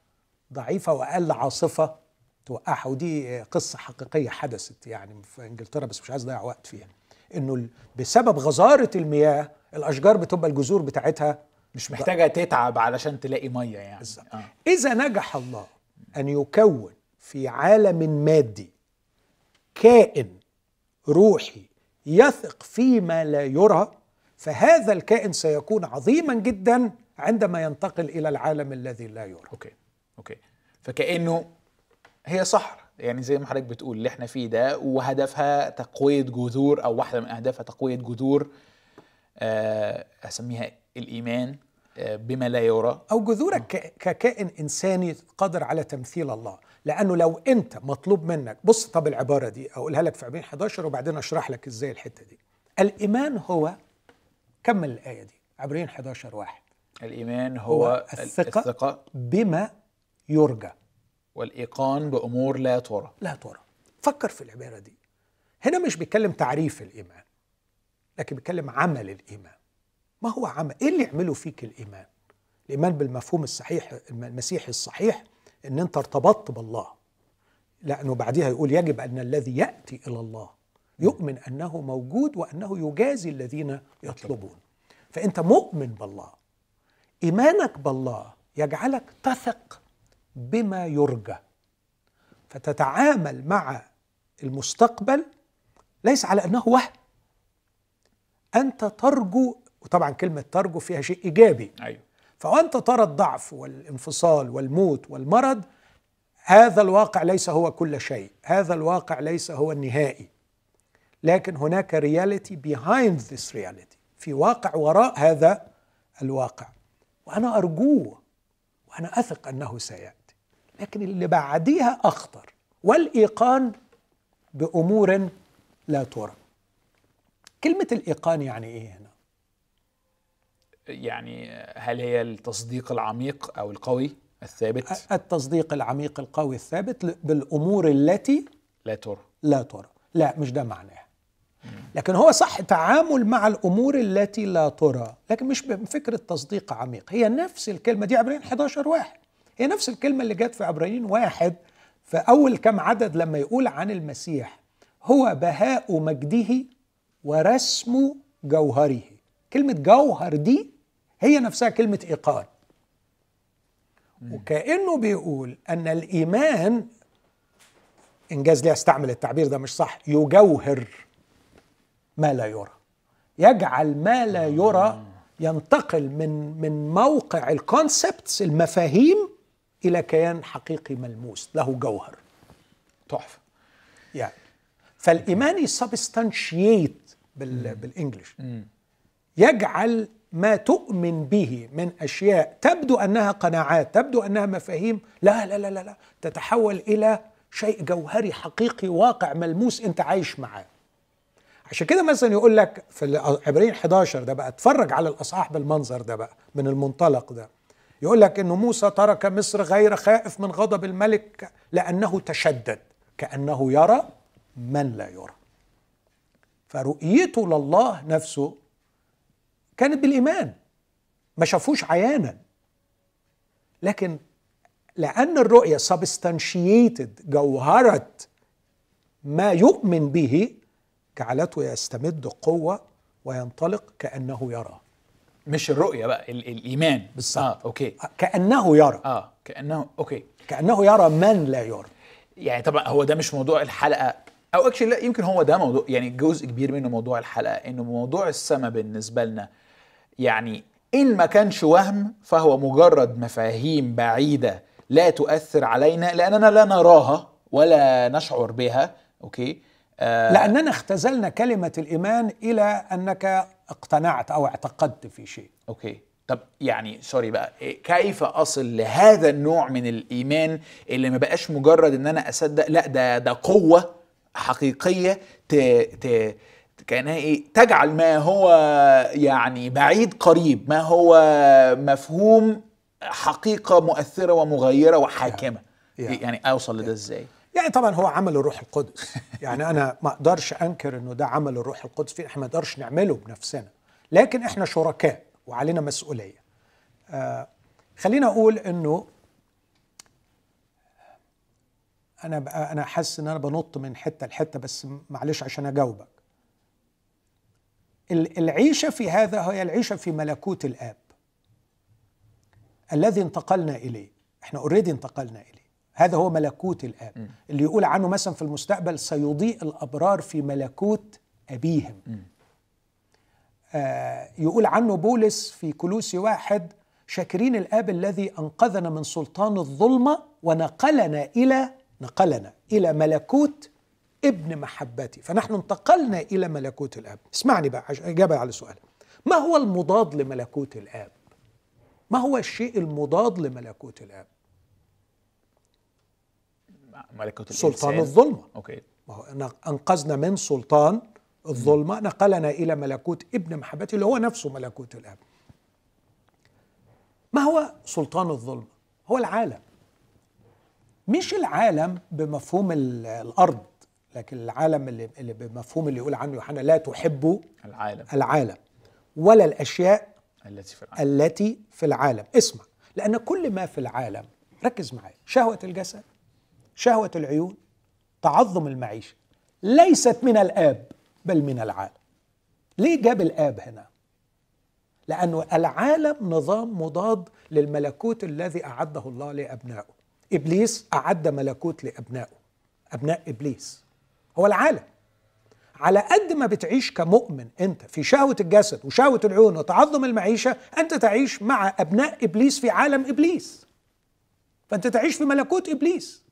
ضعيفة وأقل عاصفة توقعها ودي قصة حقيقية حدثت يعني في إنجلترا بس مش عايز أضيع وقت فيها إنه بسبب غزارة المياه الأشجار بتبقى الجذور بتاعتها مش محتاجة تتعب علشان تلاقي مية يعني. آه. إذا نجح الله أن يكون في عالم مادي كائن روحي يثق فيما لا يرى فهذا الكائن سيكون عظيما جدا عندما ينتقل إلى العالم الذي لا يرى. أوكي أوكي. فكأنه هي صحراء. يعني زي ما حضرتك بتقول اللي إحنا فيه ده وهدفها تقوية جذور أو واحدة من أهدافها تقوية جذور آه، أسميها الإيمان آه، بما لا يرى. أو جذورك ككائن إنساني قادر على تمثيل الله. لأنه لو أنت مطلوب منك بص طب العبارة دي أقولها لك في عبرين 11 وبعدين أشرح لك إزاي الحتة دي. الإيمان هو كمل الآية دي. عبرين 11 واحد. الإيمان هو, هو الثقة. الثقة. بما يرجى. والإيقان بأمور لا ترى. لا ترى. فكر في العبارة دي. هنا مش بيتكلم تعريف الإيمان لكن بيتكلم عمل الإيمان. ما هو عمل؟ إيه اللي يعمله فيك الإيمان؟ الإيمان بالمفهوم الصحيح المسيحي الصحيح إن أنت ارتبطت بالله. لأنه بعدها يقول يجب أن الذي يأتي إلى الله يؤمن أنه موجود وأنه يجازي الذين يطلبون. فأنت مؤمن بالله. إيمانك بالله يجعلك تثق بما يرجى. فتتعامل مع المستقبل ليس على أنه وهم. أنت ترجو وطبعا كلمة ترجو فيها شيء إيجابي. أيوه. فوانت ترى الضعف والانفصال والموت والمرض هذا الواقع ليس هو كل شيء. هذا الواقع ليس هو النهائي. لكن هناك رياليتي behind this reality. في واقع وراء هذا الواقع. وأنا أرجوه وأنا أثق أنه سيأتي. لكن اللي بعديها أخطر. والإيقان بأمور لا ترى. كلمة الإيقان يعني إيه هنا؟ يعني هل هي التصديق العميق أو القوي الثابت؟ التصديق العميق القوي الثابت بالأمور التي لا ترى. لا ترى. لا مش ده معناه. لكن هو صح تعامل مع الأمور التي لا ترى. لكن مش بفكره تصديق عميق. هي نفس الكلمة دي عبرين 11 واحد. هي نفس الكلمة اللي جت في عبرين واحد في أول كم عدد لما يقول عن المسيح هو بهاء مجده ورسم جوهره. كلمة جوهر دي هي نفسها كلمة إيقان. وكأنه بيقول أن الإيمان إنجاز لي أستعمل التعبير ده مش صح يجوهر. ما لا يرى. يجعل ما لا يرى ينتقل من من موقع ال concepts المفاهيم إلى كيان حقيقي ملموس. له جوهر. تحفة. يعني. فالإيمان ي substantiate بال بال English يجعل ما تؤمن به من أشياء تبدو أنها قناعات تبدو أنها مفاهيم. لا لا لا لا, لا. تتحول إلى شيء جوهري حقيقي واقع ملموس أنت عايش معاه. عشان كده مثلا يقول لك في عبرين 11 ده بقى اتفرج على الأصحاح بالمنظر ده بقى من المنطلق ده. يقول لك انه موسى ترك مصر غير خائف من غضب الملك لأنه تشدد كأنه يرى من لا يرى. فرؤيته لله نفسه كانت بالإيمان ما شافوش عيانا. لكن لأن الرؤية substantiated جوهرت ما يؤمن به جعلته يستمد قوة وينطلق كأنه يرى. مش الرؤية بقى ال- الإيمان. بالظبط. آه okay. كأنه يرى. آه كأنه okay. كأنه يرى من لا يرى. يعني طبعا هو ده مش موضوع الحلقة. أو actually لا يمكن هو ده موضوع يعني جزء كبير منه موضوع الحلقة إنه موضوع السماء بالنسبة لنا. يعني إن ما كانش وهم فهو مجرد مفاهيم بعيدة لا تؤثر علينا لأننا لا نراها ولا نشعر بها okay. آه. لأننا اختزلنا كلمة الإيمان إلى أنك اقتنعت أو اعتقدت في شيء. okay. طب يعني سوري بقى إيه، كيف أصل لهذا النوع من الإيمان اللي ما بقاش مجرد إن أنا أصدق لأ ده ده قوة حقيقية ت ت كأنها إيه تجعل ما هو يعني بعيد قريب ما هو مفهوم حقيقة مؤثرة ومغيرة وحاكمة. يعني. يعني أوصل لده إزاي؟ يعني طبعا هو عمل الروح القدس. يعني أنا ما أقدرش أنكر إنه ده عمل الروح القدس فيه إحنا ما نقدرش نعمله بنفسنا. لكن إحنا شركاء وعلينا مسؤولية. آه خلينا أقول إنه أنا بقى أنا حاسس إن أنا بنط من حتة لحتة بس معلش عشان أجاوبك. ال- العيشة في هذا هي العيشة في ملكوت الآب. الذي انتقلنا إليه. إحنا اوريدي انتقلنا إليه. هذا هو ملكوت الآب. اللي يقول عنه مثلا في المستقبل سيضيء الأبرار في ملكوت أبيهم. آه يقول عنه بولس في كلوسي واحد شاكرين الآب الذي أنقذنا من سلطان الظلمة ونقلنا إلى نقلنا إلى ملكوت ابن محبتي. فنحن انتقلنا إلى ملكوت الآب. اسمعني بقى إجابة على سؤال. ما هو المضاد لملكوت الآب؟ ما هو الشيء المضاد لملكوت الآب؟ ملكوت سلطان الإنسان. الظلمة. أوكي. ما هو أنقذنا من سلطان الظلمة. نقلنا إلى ملكوت ابن محبته اللي هو نفسه ملكوت الاب ما هو سلطان الظلمة؟ هو العالم. مش العالم بمفهوم ال- الأرض لكن العالم اللي, اللي بمفهوم اللي يقول عنه يوحنا لا تحبوا العالم. العالم ولا الأشياء التي في العالم. التي في العالم. اسمع لأن كل ما في العالم ركز معي شهوة الجسد شهوة العيون تعظم المعيشة. ليست من الآب بل من العالم. ليه جاب الآب هنا؟ لأنه العالم نظام مضاد للملكوت الذي أعده الله لأبنائه. إبليس أعد ملكوت لأبنائه أبناء إبليس. هو العالم. على قد ما بتعيش كمؤمن أنت في شهوة الجسد وشهوة العيون وتعظم المعيشة أنت تعيش مع أبناء إبليس في عالم إبليس. فأنت تعيش في ملكوت إبليس.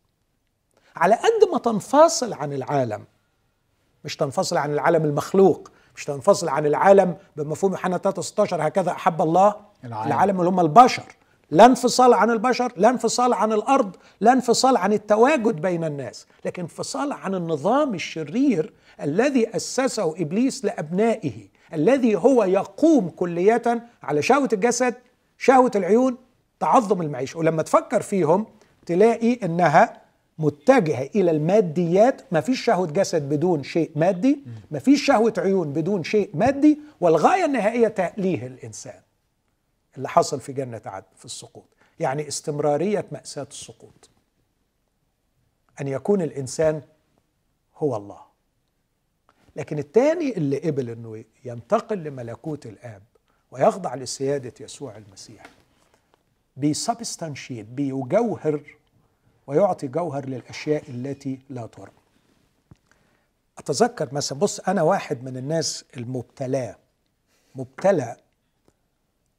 على قد ما تنفصل عن العالم. مش تنفصل عن العالم المخلوق مش تنفصل عن العالم بمفهوم يوحنا 3 16 هكذا أحب الله العالم. العالم اللي هم البشر. لا انفصال عن البشر لا انفصال عن الأرض لا انفصال عن التواجد بين الناس لكن انفصال عن النظام الشرير الذي أسسه إبليس لأبنائه الذي هو يقوم كلية على شهوة الجسد شهوة العيون تعظم المعيشة. ولما تفكر فيهم تلاقي إنها متجهه إلى الماديات. ما فيش شهوة جسد بدون شيء مادي. ما فيش شهوة عيون بدون شيء مادي. والغاية النهائية تأليه الإنسان اللي حصل في جنة عدن في السقوط. يعني استمرارية مأساة السقوط. أن يكون الإنسان هو الله. لكن الثاني اللي قبل أنه ينتقل لملكوت الآب ويخضع لسيادة يسوع المسيح بيسبستانشيت بيجوهر ويعطي جوهر للأشياء التي لا ترى. أتذكر مثلا بص أنا واحد من الناس المبتلاه مبتلى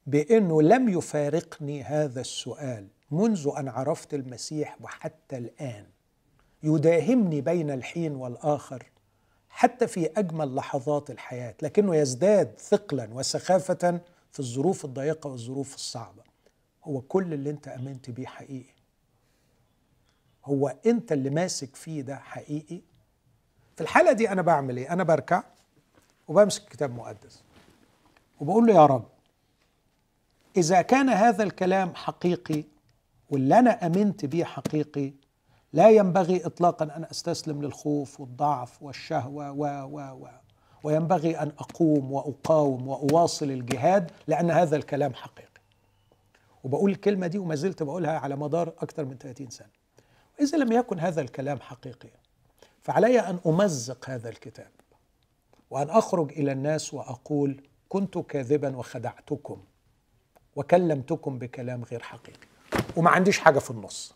بإنه لم يفارقني هذا السؤال منذ أن عرفت المسيح وحتى الآن. يداهمني بين الحين والآخر حتى في أجمل لحظات الحياة لكنه يزداد ثقلا وسخافة في الظروف الضيقة والظروف الصعبة. هو كل اللي أنت آمنت بيه حقيقي. هو انت اللي ماسك فيه ده حقيقي؟ في الحالة دي أنا بعمل إيه؟ أنا بركع وبمسك كتاب مقدس وبقول له يا رب إذا كان هذا الكلام حقيقي واللي أنا أمنت به حقيقي لا ينبغي إطلاقا أن أستسلم للخوف والضعف والشهوة و و و وينبغي أن أقوم وأقاوم وأواصل الجهاد لأن هذا الكلام حقيقي. وبقول الكلمة دي وما زلت بقولها على مدار أكثر من 30 سنة. إذا لم يكن هذا الكلام حقيقيا فعلي أن أمزق هذا الكتاب وأن أخرج إلى الناس وأقول كنت كاذبا وخدعتكم وكلمتكم بكلام غير حقيقي. وما عنديش حاجة في النص.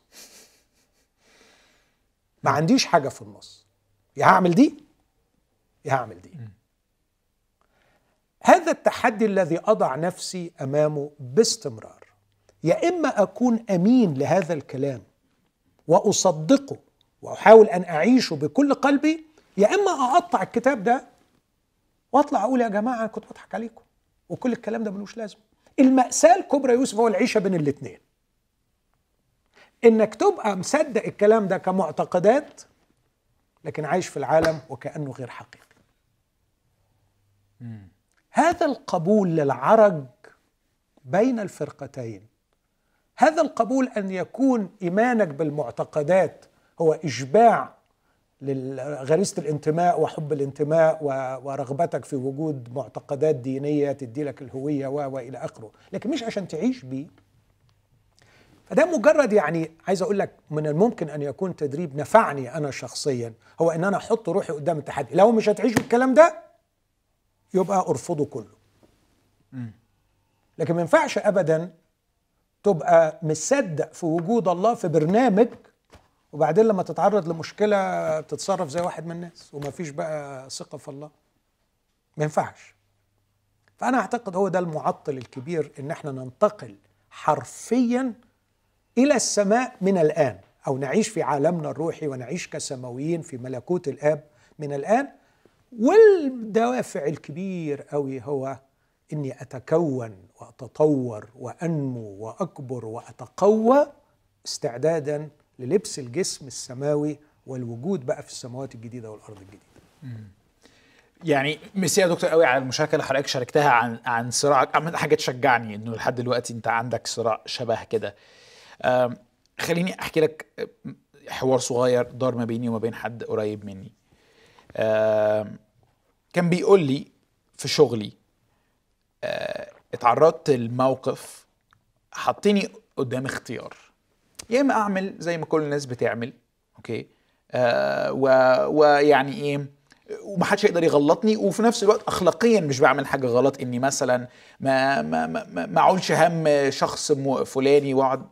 ما عنديش حاجة في النص. يا هعمل دي؟ يا هعمل دي. هذا التحدي الذي أضع نفسي أمامه باستمرار يا إما أكون أمين لهذا الكلام وأصدقه وأحاول أن أعيشه بكل قلبي يا إما أقطع الكتاب ده وأطلع أقول يا جماعة أنا كنت بضحك عليكم وكل الكلام ده ملوش لازمة. المأساة الكبرى يوسف هو العيشة بين الاتنين. إنك تبقى مصدق الكلام ده كمعتقدات لكن عايش في العالم وكأنه غير حقيقي. هذا القبول للعرج بين الفرقتين هذا القبول أن يكون إيمانك بالمعتقدات هو إشباع لغريزه الانتماء وحب الانتماء ورغبتك في وجود معتقدات دينية تدي لك الهوية و وإلى آخره، لكن مش عشان تعيش بيه. فده مجرد يعني عايز أقول لك من الممكن أن يكون تدريب نفعني أنا شخصيا هو إن أنا أحط روحي قدام التحدي، لو مش هتعيش بالكلام ده يبقى أرفضه كله. لكن ما ينفعش ابدا تبقى مصدق في وجود الله في برنامج وبعدين لما تتعرض لمشكلة تتصرف زي واحد من الناس وما فيش بقى ثقة في الله. ما ينفعش. فأنا أعتقد هو ده المعطل الكبير إن إحنا ننتقل حرفيا إلى السماء من الآن أو نعيش في عالمنا الروحي ونعيش كسماويين في ملكوت الآب من الآن. والدوافع الكبير قوي هو إني أتكون وأتطور وأنمو وأكبر وأتقوى استعدادا للبس الجسم السماوي والوجود بقى في السماوات الجديدة والأرض الجديدة. يعني ميرسي يا دكتور قوي على المشاركة اللي حضرتك شاركتها عن عن صراعك عملت حاجة تشجعني إنه لحد دلوقتي أنت عندك صراع شبه كده. خليني أحكي لك حوار صغير دار ما بيني وما بين حد قريب مني. كان بيقول لي في شغلي أه، اتعرضت لموقف حطيني قدام اختيار. يا إما أعمل زي ما كل الناس بتعمل okay؟ آه ويعني إيه ومحدش يقدر يغلطني وفي نفس الوقت اخلاقيا مش بعمل حاجة غلط إني مثلا ما ما ما, ما- أعولش هم شخص فلاني وأقعد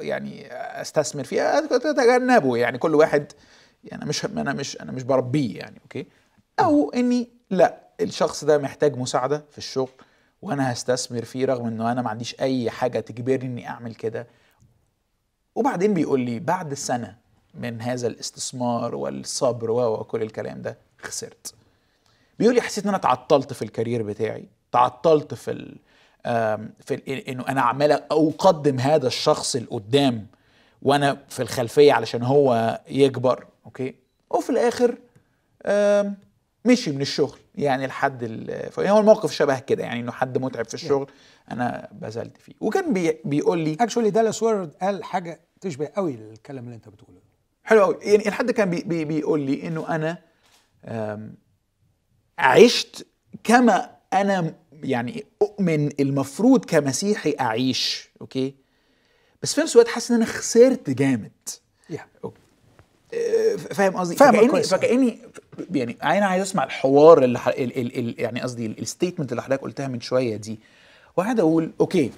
يعني أستثمر فيه أتجنبه. يعني كل واحد يعني مش أنا مش أنا مش بربيه يعني okay؟ أو إني لا الشخص ده محتاج مساعدة في الشغل وأنا هستثمر فيه رغم انه أنا ما عنديش اي حاجة تجبرني اني اعمل كده. وبعدين بيقول لي بعد سنة من هذا الاستثمار والصبر وكل الكلام ده خسرت. بيقول لي حسيت ان أنا تعطلت في ال career بتاعي تعطلت في ال في إنه أنا عمال اقدم هذا الشخص لقدام وأنا في الخلفية علشان هو يكبر okay؟ وفي الآخر مشي من الشغل يعني لحد ال- هو الموقف شبه كده يعني إنه حد متعب في الشغل أنا بذلت فيه. وكان بي بيقول لي actually دالاس ويلارد قال حاجة تشبه قوي الكلام اللي أنت بتقوله. حلو قوي. يعني الحد كان بي بي بيقول لي إنه أنا عشت كما أنا يعني أؤمن المفروض كمسيحي أعيش okay؟ بس في نفس الوقت حاسس إن أنا خسرت جامد. Yeah. آه، فاهم قصدي؟ فاهمك فكأني كويس. فكأني يعني أنا عايز أسمع الحوار اللي ح... ال... ال... ال... يعني قصدي ال statement اللي حضرتك قلتها من شوية دي. وقاعد أقول okay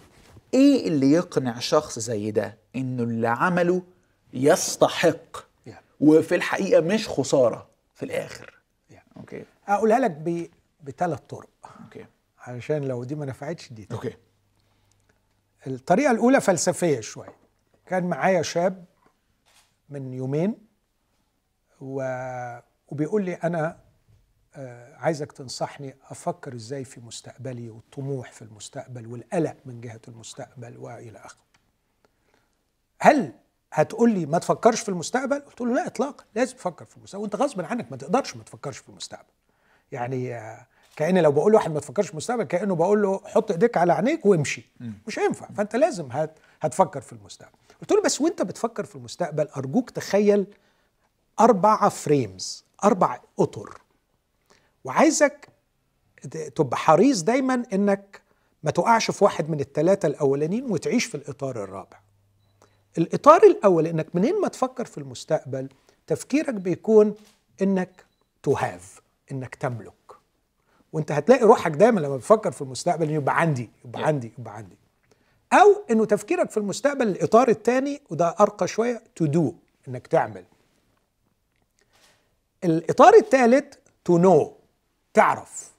إيه اللي يقنع شخص زي ده إنه اللي عمله يستحق؟ Yeah. وفي الحقيقة مش خسارة في الآخر. Yeah. okay. أقولها لك ب... بثلاث طرق. okay. علشان لو دي ما نفعتش دي. okay. الطريقة الأولى فلسفية شوية. كان معايا شاب من يومين و... وبيقول لي أنا آه، عايزك تنصحني أفكر إزاي في مستقبلي والطموح في المستقبل والقلق من جهة المستقبل وإلى آخره. هل هتقول لي ما تفكرش في المستقبل؟ قلت له لا إطلاقا لازم تفكر في المستقبل. وأنت غصب عنك ما تقدرش ما تفكرش في المستقبل. يعني آه، كأن لو بقول لواحد ما تفكرش في المستقبل كأنه بقول له حط إيديك على عينيك وامشي. مش هينفع. فأنت لازم هت هتفكر في المستقبل. قلت له بس وأنت بتفكر في المستقبل أرجوك تخيل أربعة فريمز أربع أطر. وعايزك تبقى حريص دايما إنك ما تقعش في واحد من الثلاثة الأولانيين وتعيش في الإطار الرابع. الإطار الأول إنك منين ما تفكر في المستقبل تفكيرك بيكون إنك to have إنك تملك. وأنت هتلاقي روحك دايما لما بتفكر في المستقبل إنه يبقى عندي يبقى. عندي يبقى عندي. أو إنه تفكيرك في المستقبل الإطار الثاني وده أرقى شوية to do إنك تعمل. الإطار الثالث to know تعرف.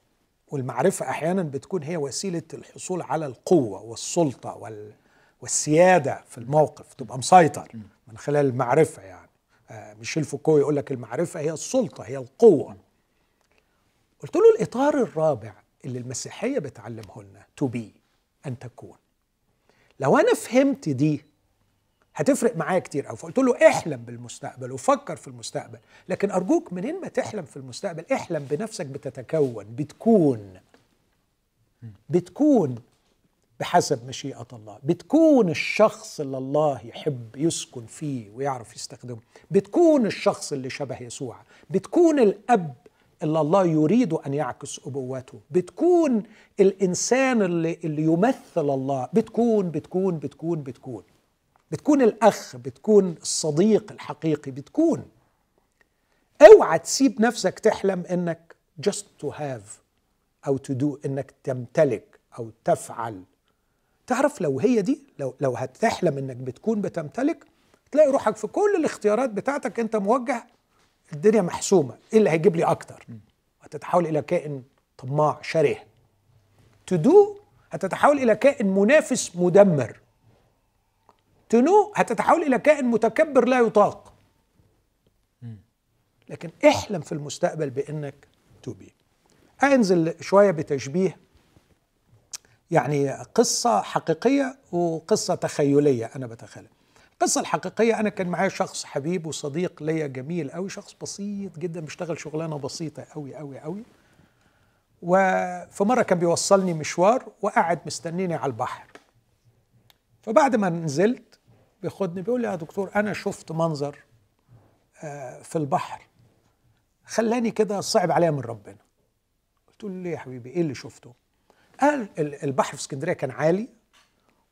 والمعرفة أحيانا بتكون هي وسيلة الحصول على القوة والسلطة وال والسيادة في الموقف تبقى مسيطر من خلال المعرفة يعني. آه، ميشيل فوكو يقول لك المعرفة هي السلطة هي القوة. قلت له الإطار الرابع اللي المسيحية بتعلمه لنا to be أن تكون. لو أنا فهمت دي هتفرق معايا كتير قوي فقلت له احلم بالمستقبل وفكر في المستقبل. لكن أرجوك منين ما تحلم في المستقبل احلم بنفسك بتتكون بتكون. بتكون بحسب مشيئة الله. بتكون الشخص اللي الله يحب يسكن فيه ويعرف يستخدمه. بتكون الشخص اللي شبه يسوع. بتكون الأب اللي الله يريد أن يعكس أبوته. بتكون الإنسان اللي, اللي يمثل الله. بتكون بتكون بتكون بتكون. بتكون الأخ بتكون الصديق الحقيقي بتكون. أوعى تسيب نفسك تحلم إنك just to have أو to do إنك تمتلك أو تفعل. تعرف لو هي دي لو لو هتحلم إنك بتكون بتمتلك تلاقي روحك في كل الاختيارات بتاعتك أنت موجه الدنيا محسومة. إيه اللي هيجيب لي أكتر؟ هتتحول إلى كائن طماع شره to do هتتحول إلى كائن منافس مدمر. Know هتتحول إلى كائن متكبر لا يطاق. لكن احلم في المستقبل بإنك be أنزل شوية بتشبيه يعني قصة حقيقية وقصة تخيلية أنا بتخيل القصة الحقيقية أنا كان معايا شخص حبيب وصديق ليا جميل أوي شخص بسيط جدا بيشتغل شغلانة بسيطة أوي أوي أوي. وفي مرة كان بيوصلني مشوار وقاعد مستنيني على البحر. فبعد ما نزلت بياخدني بيقول لي يا دكتور أنا شفت منظر آه، في البحر خلاني كده صعب عليا من ربنا. قلت له ليه يا حبيبي؟ إيه اللي شفته؟ قال البحر في اسكندرية كان عالي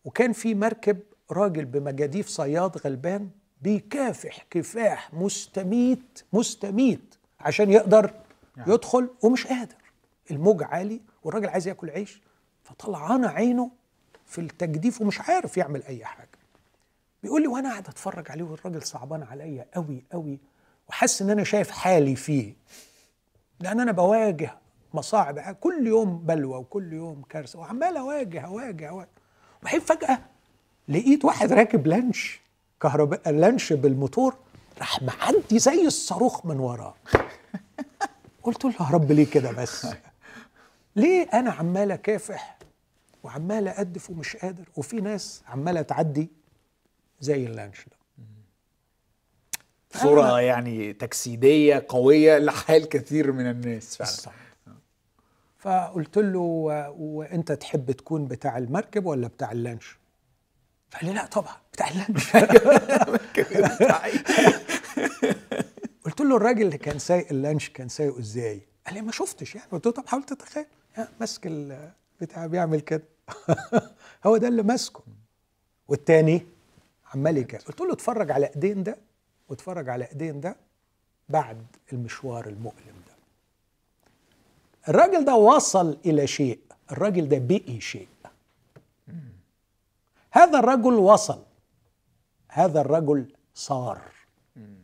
وكان في مركب راجل بمجاديف صياد غلبان بيكافح كفاح مستميت مستميت عشان يقدر يعني. يدخل ومش قادر. الموج عالي والراجل عايز ياكل عيش فطلعان عينه في التجديف ومش عارف يعمل أي حاجة. بيقول لي وأنا قاعد اتفرج عليه والراجل صعبان عليا قوي قوي وحاسس إن أنا شايف حالي فيه. لأن أنا بواجه مصاعب كل يوم بلوى وكل يوم كارثة وعمال أواجه أواجه أواجه. وبعدين فجأة لقيت واحد راكب لانش كهرباء لانش بالموتور راح معدي زي الصاروخ من وراه. قلت له يا رب ليه كده بس؟ ليه أنا عمال أكافح وعمال اقدف ومش قادر؟ وفي ناس عمالة تعدي زي اللانش ده. صورة يعني تجسيدية قوية لحال كثير من الناس فعلا. فقلت له وأنت تحب تكون بتاع المركب ولا بتاع اللانش؟ فقال لي لا طبعا بتاع اللانش. قلت له الراجل اللي كان سايق اللانش كان سايقه إزاي؟ قال لي ما شفتش يعني. قلت له طب حاول تتخيل. ماسك البتاع بيعمل كده. هو ده اللي ماسكه. والتاني عمال يكافئ. قلت له اتفرج على إيدين ده واتفرج على إيدين ده بعد المشوار المؤلم ده. الراجل ده وصل إلى شيء الراجل ده بقي شيء. هذا الرجل وصل هذا الرجل صار.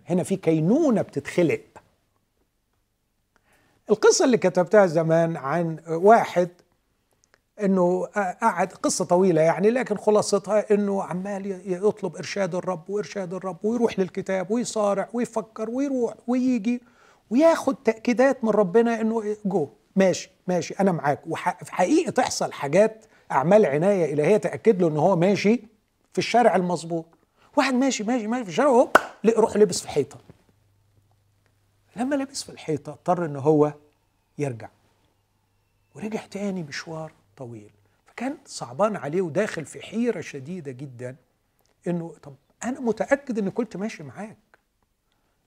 هنا في كينونة بتتخلق. القصة اللي كتبتها زمان عن واحد إنه قعد قصة طويلة يعني لكن خلاصتها إنه عمال يطلب إرشاد الرب وإرشاد الرب ويروح للكتاب ويصارع ويفكر ويروح ويجي وياخد تأكيدات من ربنا إنه جو ماشي ماشي أنا معاك. وفي حقيقة تحصل حاجات أعمال عناية الهيه تأكد له ان هو ماشي في الشارع المظبوط. واحد ماشي ماشي ماشي في الشارع وهو روح لبس في حيطه لما لبس في الحيطة اضطر ان هو يرجع. ورجع تاني مشوار. طويل. فكان صعبان عليه وداخل في حيرة شديدة جدا إنه طب أنا متأكد إني كنت ماشي معاك.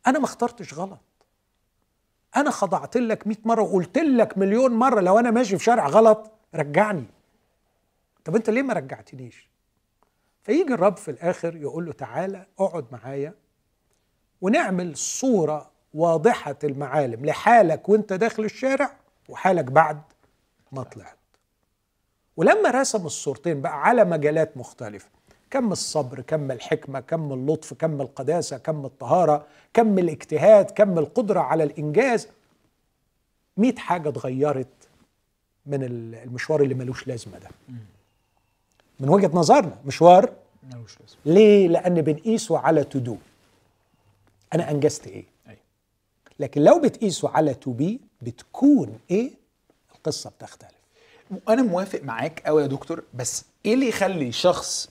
أنا ما اخترتش غلط. أنا خضعت لك 100 مرة وقلت لك مليون مرة لو أنا ماشي في شارع غلط رجعني. طب أنت ليه ما رجعتنيش؟ فيجي الرب في الآخر يقول له تعالى اقعد معايا ونعمل صورة واضحة المعالم لحالك وأنت داخل الشارع وحالك بعد ما طلعت. ولما رسم الصورتين بقى على مجالات مختلفة كم الصبر كم الحكمة كم اللطف كم القداسة كم الطهارة كم الاجتهاد كم القدرة على الإنجاز مئة حاجة اتغيرت من المشوار اللي ملوش لازمة ده من وجهة نظرنا مشوار ملوش لازمة ليه؟ لأن بنقيسه على to do أنا أنجزت إيه؟ لكن لو بتقيسه على to be بتكون إيه؟ القصة بتختلف أنا موافق معاك قوي يا دكتور بس إيه اللي يخلي شخص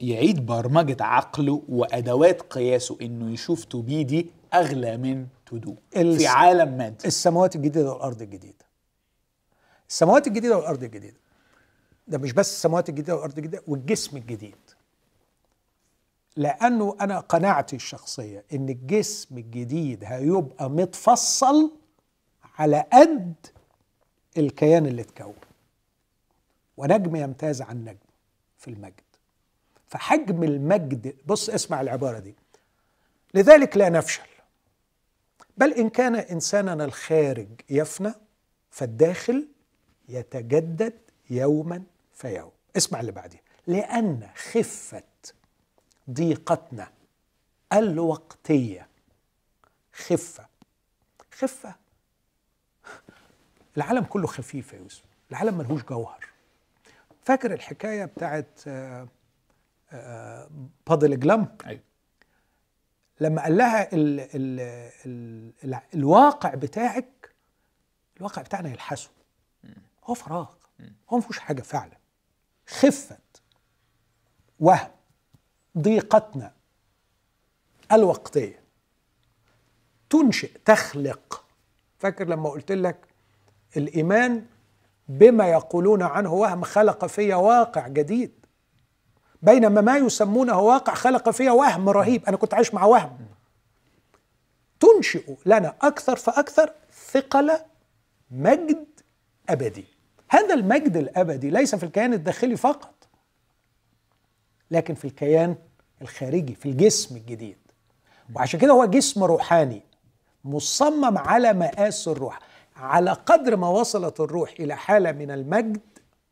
يعيد برمجة عقله وأدوات قياسه إنه يشوف to be دي أغلى من to دو في عالم مادي السماوات الجديدة والأرض الجديدة. السماوات الجديدة والأرض الجديدة. ده مش بس السماوات الجديدة والأرض الجديدة والجسم الجديد. لأنه أنا قناعتي الشخصية إن الجسم الجديد هيبقى متفصل على قد الكيان اللي اتكون. ونجم يمتاز عن نجم في المجد. فحجم المجد بص اسمع العبارة دي. لذلك لا نفشل. بل إن كان إنساننا الخارج يفنى فالداخل يتجدد يوما فيوم. اسمع اللي بعديه لأن خفة ضيقتنا الوقتية خفة. خفة العالم كله خفيف يا يوسف. العالم ملهوش جوهر. فاكر الحكاية بتاعت آه، آه، بادل جلام أيوة. لما قال لها ال ال ال ال الواقع بتاعك الواقع بتاعنا يلحسه. هو فراغ. هو ما فيهوش حاجة فعلا. خفه وهم ضيقتنا الوقتية. تنشئ تخلق. فاكر لما قلت لك الإيمان بما يقولون عنه وهم خلق في واقع جديد. بينما ما يسمونه واقع خلق فيها وهم رهيب. أنا كنت عايش مع وهم. تنشئ لنا أكثر فأكثر ثقل مجد أبدي. هذا المجد الأبدي ليس في الكيان الداخلي فقط لكن في الكيان الخارجي في الجسم الجديد. وعشان كده هو جسم روحاني مصمم على مقاس الروح. على قدر ما وصلت الروح إلى حالة من المجد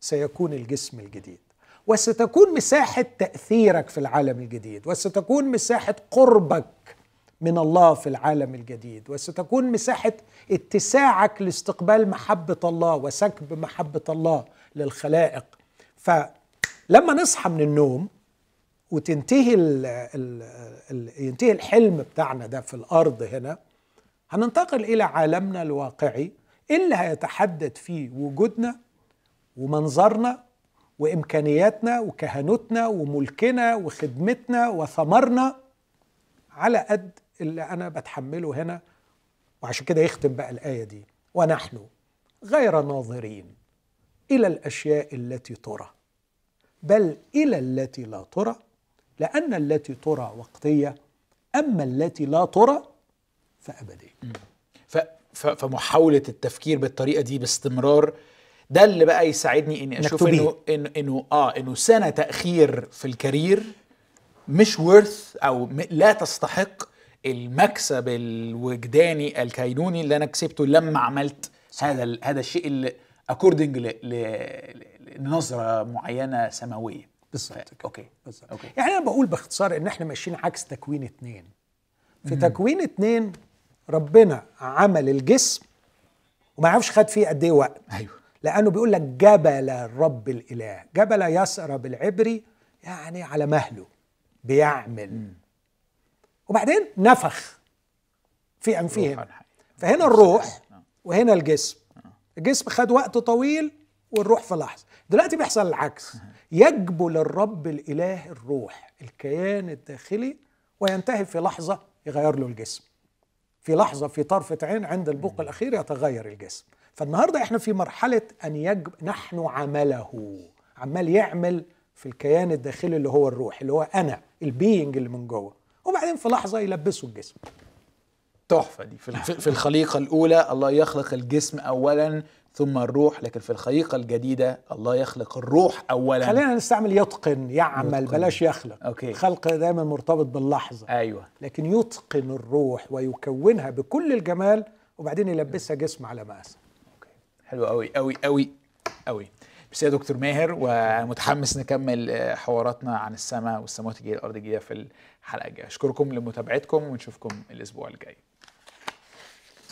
سيكون الجسم الجديد. وستكون مساحة تأثيرك في العالم الجديد. وستكون مساحة قربك من الله في العالم الجديد. وستكون مساحة اتساعك لاستقبال محبة الله وسكب محبة الله للخلائق. فلما نصحى من النوم وتنتهي ال ال ال ينتهي الحلم بتاعنا ده في الأرض هنا هننتقل إلى عالمنا الواقعي اللي هيتحدد فيه وجودنا ومنظرنا وإمكانياتنا وكهنوتنا وملكنا وخدمتنا وثمرنا على قد اللي أنا بتحمله هنا. وعشان كده يختم بقى الآية دي. ونحن غير ناظرين إلى الأشياء التي ترى بل إلى التي لا ترى لأن التي ترى وقتية أما التي لا ترى فابديه ف... ف... فمحاولة التفكير بالطريقة دي باستمرار ده اللي بقى يساعدني إني أشوف. إنه انه انه آه إنه سنة تأخير في الكارير مش worth أو لا تستحق المكسب الوجداني الكينوني اللي أنا كسبته لما عملت هذا ال- هذا الشيء اللي according لنظرة معينة سماوية. بالظبط كده. okay. بالظبط. okay. يعني أنا بقول باختصار إن إحنا ماشيين عكس تكوين اتنين. في تكوين اتنين ربنا عمل الجسم وما يعرفش خد فيه قد إيه وقت. أيوه. لأنه بيقول لك جبل الرب الإله. جبل يسرى بالعبري يعني على مهله. بيعمل. وبعدين نفخ في أنفهم. فهنا الروح وهنا الجسم. الجسم خد وقت طويل والروح في لحظة. دلوقتي بيحصل العكس. يجبل الرب الإله الروح. الكيان الداخلي وينتهي في لحظة يغير له الجسم. في لحظة في طرفة عين عند البوق الأخير يتغير الجسم. فالنهاردة إحنا في مرحلة أن يجب نحن عمله. عمال يعمل في الكيان الداخلي اللي هو الروح اللي هو أنا البينج اللي من جوه. وبعدين في لحظة يلبسه الجسم. تحفة دي. في الخليقة الأولى الله يخلق الجسم اولا ثم الروح لكن في الخليقة الجديدة الله يخلق الروح اولا. خلينا نستعمل يتقن يعمل يتقن. بلاش يخلق. okay. الخلق دايما مرتبط باللحظة. أيوه. لكن يتقن الروح ويكونها بكل الجمال وبعدين يلبسها جسم على مقاسها okay. حلو قوي قوي قوي قوي بس يا دكتور ماهر ومتحمس نكمل آه، حواراتنا عن السماء والسماوات الجديدة الأرض الجديدة في الحلقة الجاية. أشكركم لمتابعتكم ونشوفكم الأسبوع الجاي.